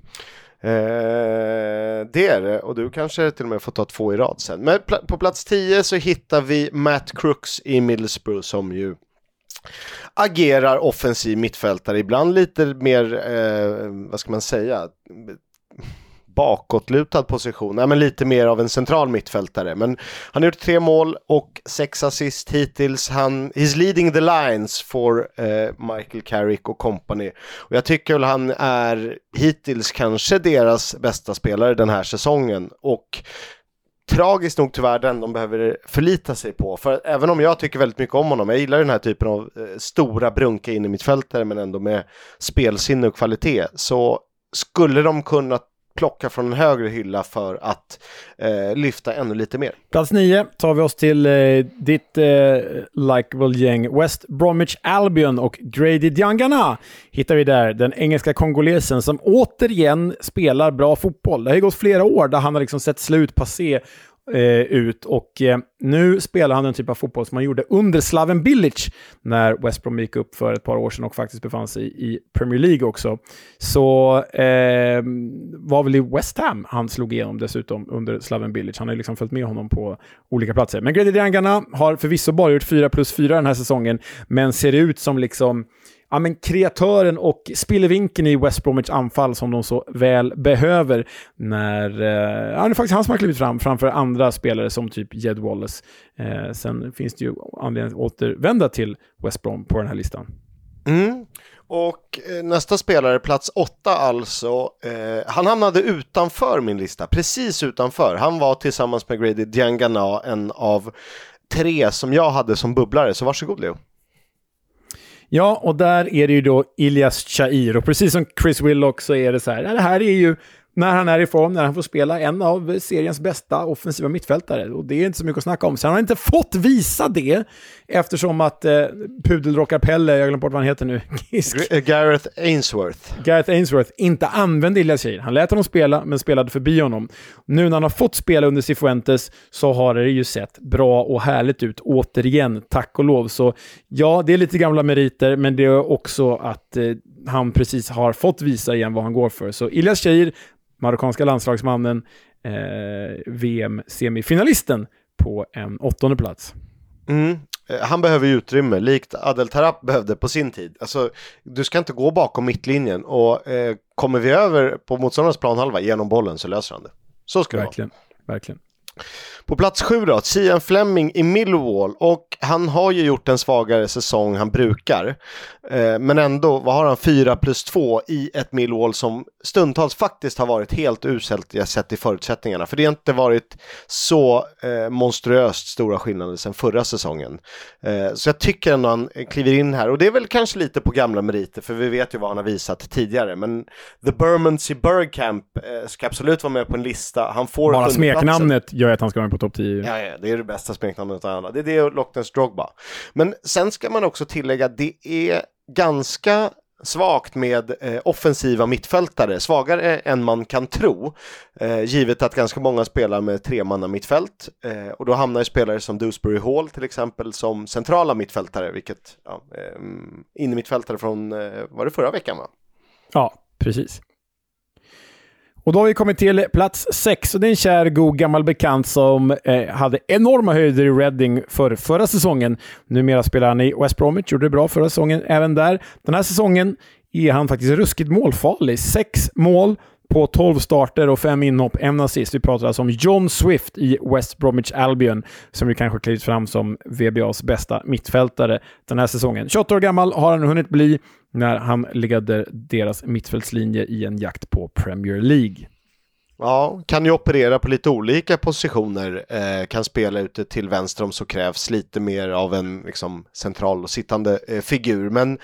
Eh, det är det, och du kanske till och med får ta två i rad sen. Men pl på plats 10 så hittar vi Matt Crooks i Middlesbrough som ju agerar offensiv mittfältare, ibland lite mer, eh, vad ska man säga, bakåtlutad position, ja, men lite mer av en central mittfältare. Men han har gjort tre mål och sex assist hittills. Han, he's leading the lines for eh, Michael Carrick och company. Och jag tycker väl han är hittills kanske deras bästa spelare den här säsongen. Och tragiskt nog tyvärr den de behöver förlita sig på. För även om jag tycker väldigt mycket om honom, jag gillar den här typen av eh, stora brunka in i mittfältare men ändå med spelsinne och kvalitet, så skulle de kunna plocka från en högre hylla för att eh, lyfta ännu lite mer. Plats nio tar vi oss till eh, ditt eh, likeable gäng West Bromwich Albion och Grady Diangana hittar vi där, den engelska kongolesen som återigen spelar bra fotboll. Det har ju gått flera år där han har liksom sett slut passé eh, ut och eh, nu spelar han den typ av fotboll som han gjorde under Slaven Bilic när West Brom gick upp för ett par år sedan och faktiskt befann sig i Premier League också. Så eh, var väl i West Ham han slog igenom dessutom under Slaven Bilic. Han har ju liksom följt med honom på olika platser. Men Grady Diangana har förvisso bara gjort 4 plus 4 den här säsongen, men ser ut som liksom ja, men kreatören och spillevinkeln i West Bromwich anfall som de så väl behöver. När, eh, ja, det är faktiskt han som har klivit fram framför andra spelare som typ Jed Wallace. Eh, sen finns det ju anledning att återvända till West Brom på den här listan. Mm. Och eh, nästa spelare, plats åtta alltså, eh, han hamnade utanför min lista, precis utanför. Han var tillsammans med Grady Diangana en av tre som jag hade som bubblare, så varsågod Leo. Ja, och där är det ju då Ilias Chair. Och precis som Chris Willock så är det så här, det här är ju när han är i form, när han får spela en av seriens bästa offensiva mittfältare. Och det är inte så mycket att snacka om. Har han inte fått visa det eftersom att eh, pudelrockar-Pelle, jag glömde bort vad han heter nu. Eh, Gareth Ainsworth. Gareth Ainsworth inte använde Ilias. Han lät honom spela, men spelade förbi honom. Nu när han har fått spela under Cifuentes så har det ju sett bra och härligt ut återigen, tack och lov. Så ja, det är lite gamla meriter, men det är också att eh, han precis har fått visa igen vad han går för. Så Ilias marockanska landslagsmannen, eh, VM-semifinalisten på en åttonde plats. Mm. Eh, han behöver utrymme, likt Adel Tarap behövde på sin tid. Alltså, du ska inte gå bakom mittlinjen och eh, kommer vi över på motståndarens planhalva genom bollen så löser han det. Så ska verkligen, det vara. Verkligen. På plats sju då, Sian Fleming i Millwall och han har ju gjort en svagare säsong han brukar. Eh, men ändå, vad har han, 4 plus 2 i ett Millwall som stundtals faktiskt har varit helt uselt jag sett i förutsättningarna. För det har inte varit så eh, monstruöst stora skillnader sedan förra säsongen. Eh, så jag tycker ändå han kliver in här och det är väl kanske lite på gamla meriter för vi vet ju vad han har visat tidigare. Men The Bermondsey Bergkamp eh, ska absolut vara med på en lista. Han får Bara smeknamnet gör att han ska vara med på topp 10. Ja, ja, det är det bästa smeknamnet av alla. Det är det och Loch Drogba. Men sen ska man också tillägga, det är ganska svagt med eh, offensiva mittfältare, svagare än man kan tro, eh, givet att ganska många spelar med tremanna mittfält eh, och då hamnar ju spelare som Dewsbury Hall till exempel som centrala mittfältare, vilket ja, eh, innermittfältare från, eh, var det förra veckan va? Ja, precis. Och då har vi kommit till plats sex och det är en kär, god gammal bekant som eh, hade enorma höjder i Reading för förra säsongen. Numera spelar han i West Bromwich, gjorde det bra förra säsongen även där. Den här säsongen är han faktiskt ruskigt målfarlig. Sex mål på 12 starter och fem inhopp, en assist. Vi pratar alltså om John Swift i West Bromwich Albion, som ju kanske klivit fram som VBAs bästa mittfältare den här säsongen. 28 år gammal har han hunnit bli när han leder deras mittfältslinje i en jakt på Premier League. Ja, kan ju operera på lite olika positioner, eh, kan spela ute till vänster om så krävs lite mer av en liksom, central och sittande eh, figur. Men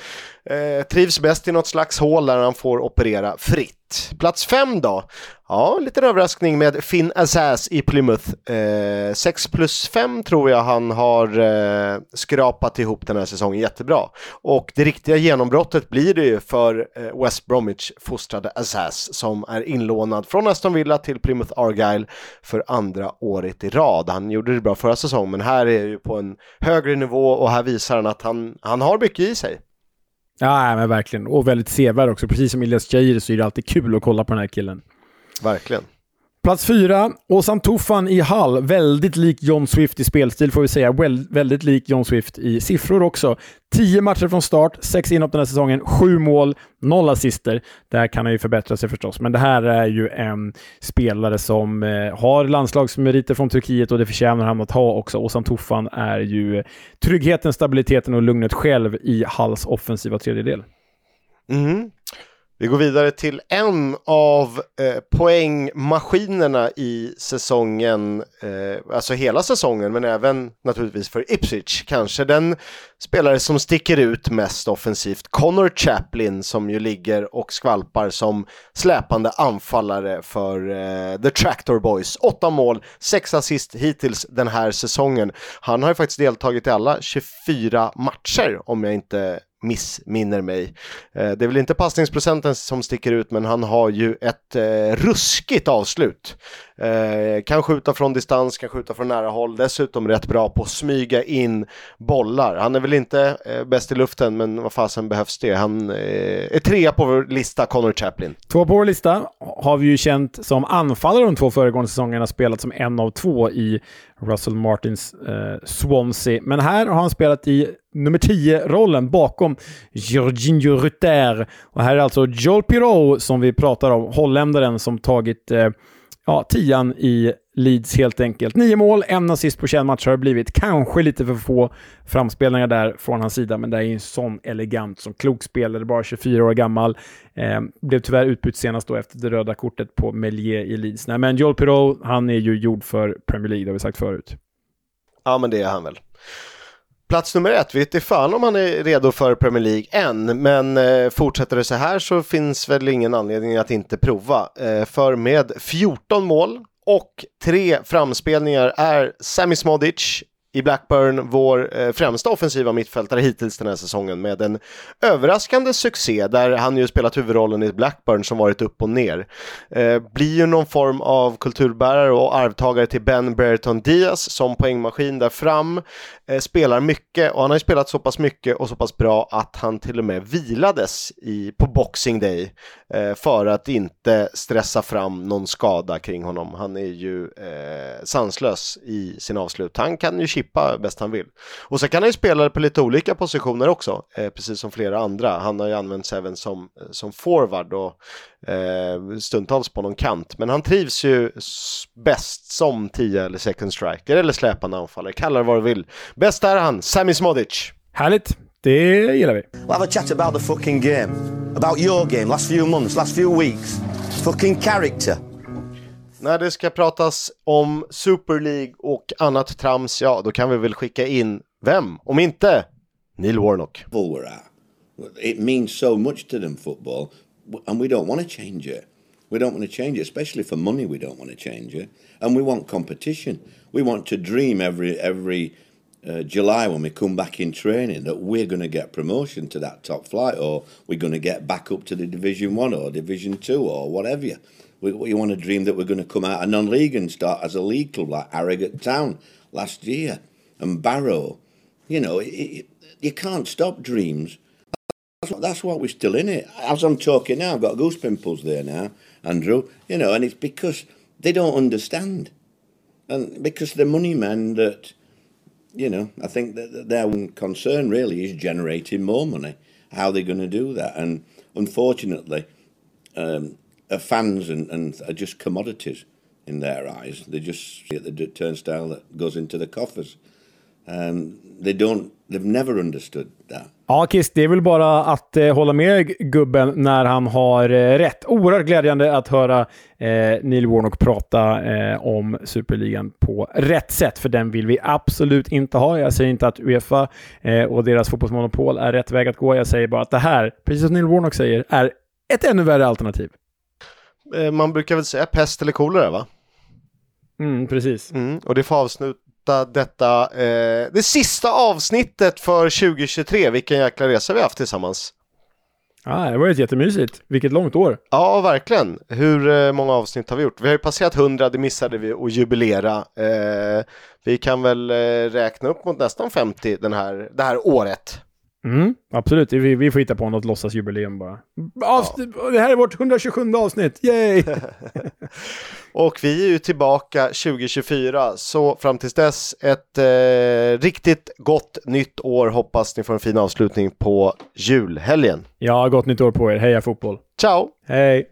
eh, trivs bäst i något slags hål där han får operera fritt. Plats fem då? Ja, liten överraskning med Finn Assas i Plymouth. Eh, 6 plus 5 tror jag han har eh, skrapat ihop den här säsongen jättebra. Och det riktiga genombrottet blir det ju för eh, West Bromwich fostrade Assas som är inlånad från Aston Villa till Plymouth Argyle för andra året i rad. Han gjorde det bra förra säsongen men här är ju på en högre nivå och här visar han att han, han har mycket i sig. Ja, men verkligen. Och väldigt sevärd också. Precis som Ilias Jair så är det alltid kul att kolla på den här killen. Verkligen. Plats fyra, Ozan Tufan i Hall. Väldigt lik John Swift i spelstil får vi säga. Well, väldigt lik John Swift i siffror också. Tio matcher från start, sex inhopp den här säsongen, sju mål, noll assister. Där kan han ju förbättra sig förstås, men det här är ju en spelare som eh, har landslagsmeriter från Turkiet och det förtjänar han att ha också. Ozan Tufan är ju tryggheten, stabiliteten och lugnet själv i Halls offensiva tredjedel. Mm. Vi går vidare till en av eh, poängmaskinerna i säsongen, eh, alltså hela säsongen, men även naturligtvis för Ipswich. Kanske den spelare som sticker ut mest offensivt, Connor Chaplin, som ju ligger och skvalpar som släpande anfallare för eh, The Tractor Boys. Åtta mål, sex assist hittills den här säsongen. Han har ju faktiskt deltagit i alla 24 matcher, om jag inte missminner mig. Eh, det är väl inte passningsprocenten som sticker ut, men han har ju ett eh, ruskigt avslut. Eh, kan skjuta från distans, kan skjuta från nära håll, dessutom rätt bra på att smyga in bollar. Han är väl inte eh, bäst i luften, men vad fasen behövs det? Han eh, är trea på vår lista, Connor Chaplin. Två på vår lista har vi ju känt som anfallare de två föregående säsongerna, spelat som en av två i Russell Martins eh, Swansea. Men här har han spelat i nummer 10-rollen bakom Jorginho Rutter. Och här är alltså Joel Pirou som vi pratar om, holländaren som tagit eh, ja, tian i Leeds helt enkelt. Nio mål, en assist på 21 matcher har det blivit. Kanske lite för få framspelningar där från hans sida, men det är ju en sån elegant, som klok spelare, bara 24 år gammal. Eh, blev tyvärr utbytt senast då efter det röda kortet på Melier i Leeds. Nej, men Joel Pirou, han är ju gjord för Premier League, det har vi sagt förut. Ja, men det är han väl. Plats nummer ett, vet inte fan om han är redo för Premier League än, men eh, fortsätter det så här så finns väl ingen anledning att inte prova. Eh, för med 14 mål och tre framspelningar är Sami Smodic i Blackburn vår eh, främsta offensiva mittfältare hittills den här säsongen med en överraskande succé där han ju spelat huvudrollen i Blackburn som varit upp och ner. Eh, blir ju någon form av kulturbärare och arvtagare till Ben Brereton Diaz som poängmaskin där fram. Eh, spelar mycket och han har ju spelat så pass mycket och så pass bra att han till och med vilades i, på Boxing Day för att inte stressa fram någon skada kring honom. Han är ju eh, sanslös i sin avslut. Han kan ju chippa bäst han vill. Och sen kan han ju spela på lite olika positioner också, eh, precis som flera andra. Han har ju använts även som, som forward och eh, stundtals på någon kant. Men han trivs ju bäst som 10 eller second striker eller släpande anfallare, kalla det vad du vill. Bäst är han, Sami Smodic. Härligt! Det gillar vi. We'll have a chat about the fucking game. About your game, last few months, last few weeks. Fucking character. När det ska pratas om Super League och annat trams, ja då kan vi väl skicka in vem, om inte Neil Warnock. It means so much to them football and we don't want to change it. We don't want to change it, especially for money. We don't want to change it, and we want competition. We want to dream every every uh, July when we come back in training that we're going to get promotion to that top flight, or we're going to get back up to the Division One or Division Two or whatever. We, we want to dream that we're going to come out of non-league and start as a league club like Harrogate Town last year and Barrow. You know, it, it, you can't stop dreams. That's what, that's what we're still in it. As I'm talking now, I've got goose pimples there now, Andrew. You know, and it's because they don't understand, and because the money men that, you know, I think that their concern really is generating more money. How are they're going to do that, and unfortunately, um, fans and, and are just commodities in their eyes. They just see the turnstile that goes into the coffers. Um, they don't, they've never understood that. Ja, Kiss, det är väl bara att eh, hålla med gubben när han har eh, rätt. Oerhört glädjande att höra eh, Neil Warnock prata eh, om Superligan på rätt sätt, för den vill vi absolut inte ha. Jag säger inte att Uefa eh, och deras fotbollsmonopol är rätt väg att gå. Jag säger bara att det här, precis som Neil Warnock säger, är ett ännu värre alternativ. Eh, man brukar väl säga pest eller kolera va? Mm, precis. Mm, och det får avsluta detta, eh, det sista avsnittet för 2023. Vilken jäkla resa vi haft tillsammans. Ja, det var ett jättemysigt. Vilket långt år. Ja, verkligen. Hur eh, många avsnitt har vi gjort? Vi har ju passerat 100, det missade vi att jubilera. Eh, vi kan väl eh, räkna upp mot nästan 50 den här, det här året. Mm, absolut, vi, vi får hitta på något låtsasjubileum bara. Avsnitt, ja. Det här är vårt 127 avsnitt, yay! och vi är ju tillbaka 2024, så fram tills dess ett eh, riktigt gott nytt år. Hoppas ni får en fin avslutning på julhelgen. Ja, gott nytt år på er. Heja fotboll! Ciao! Hej!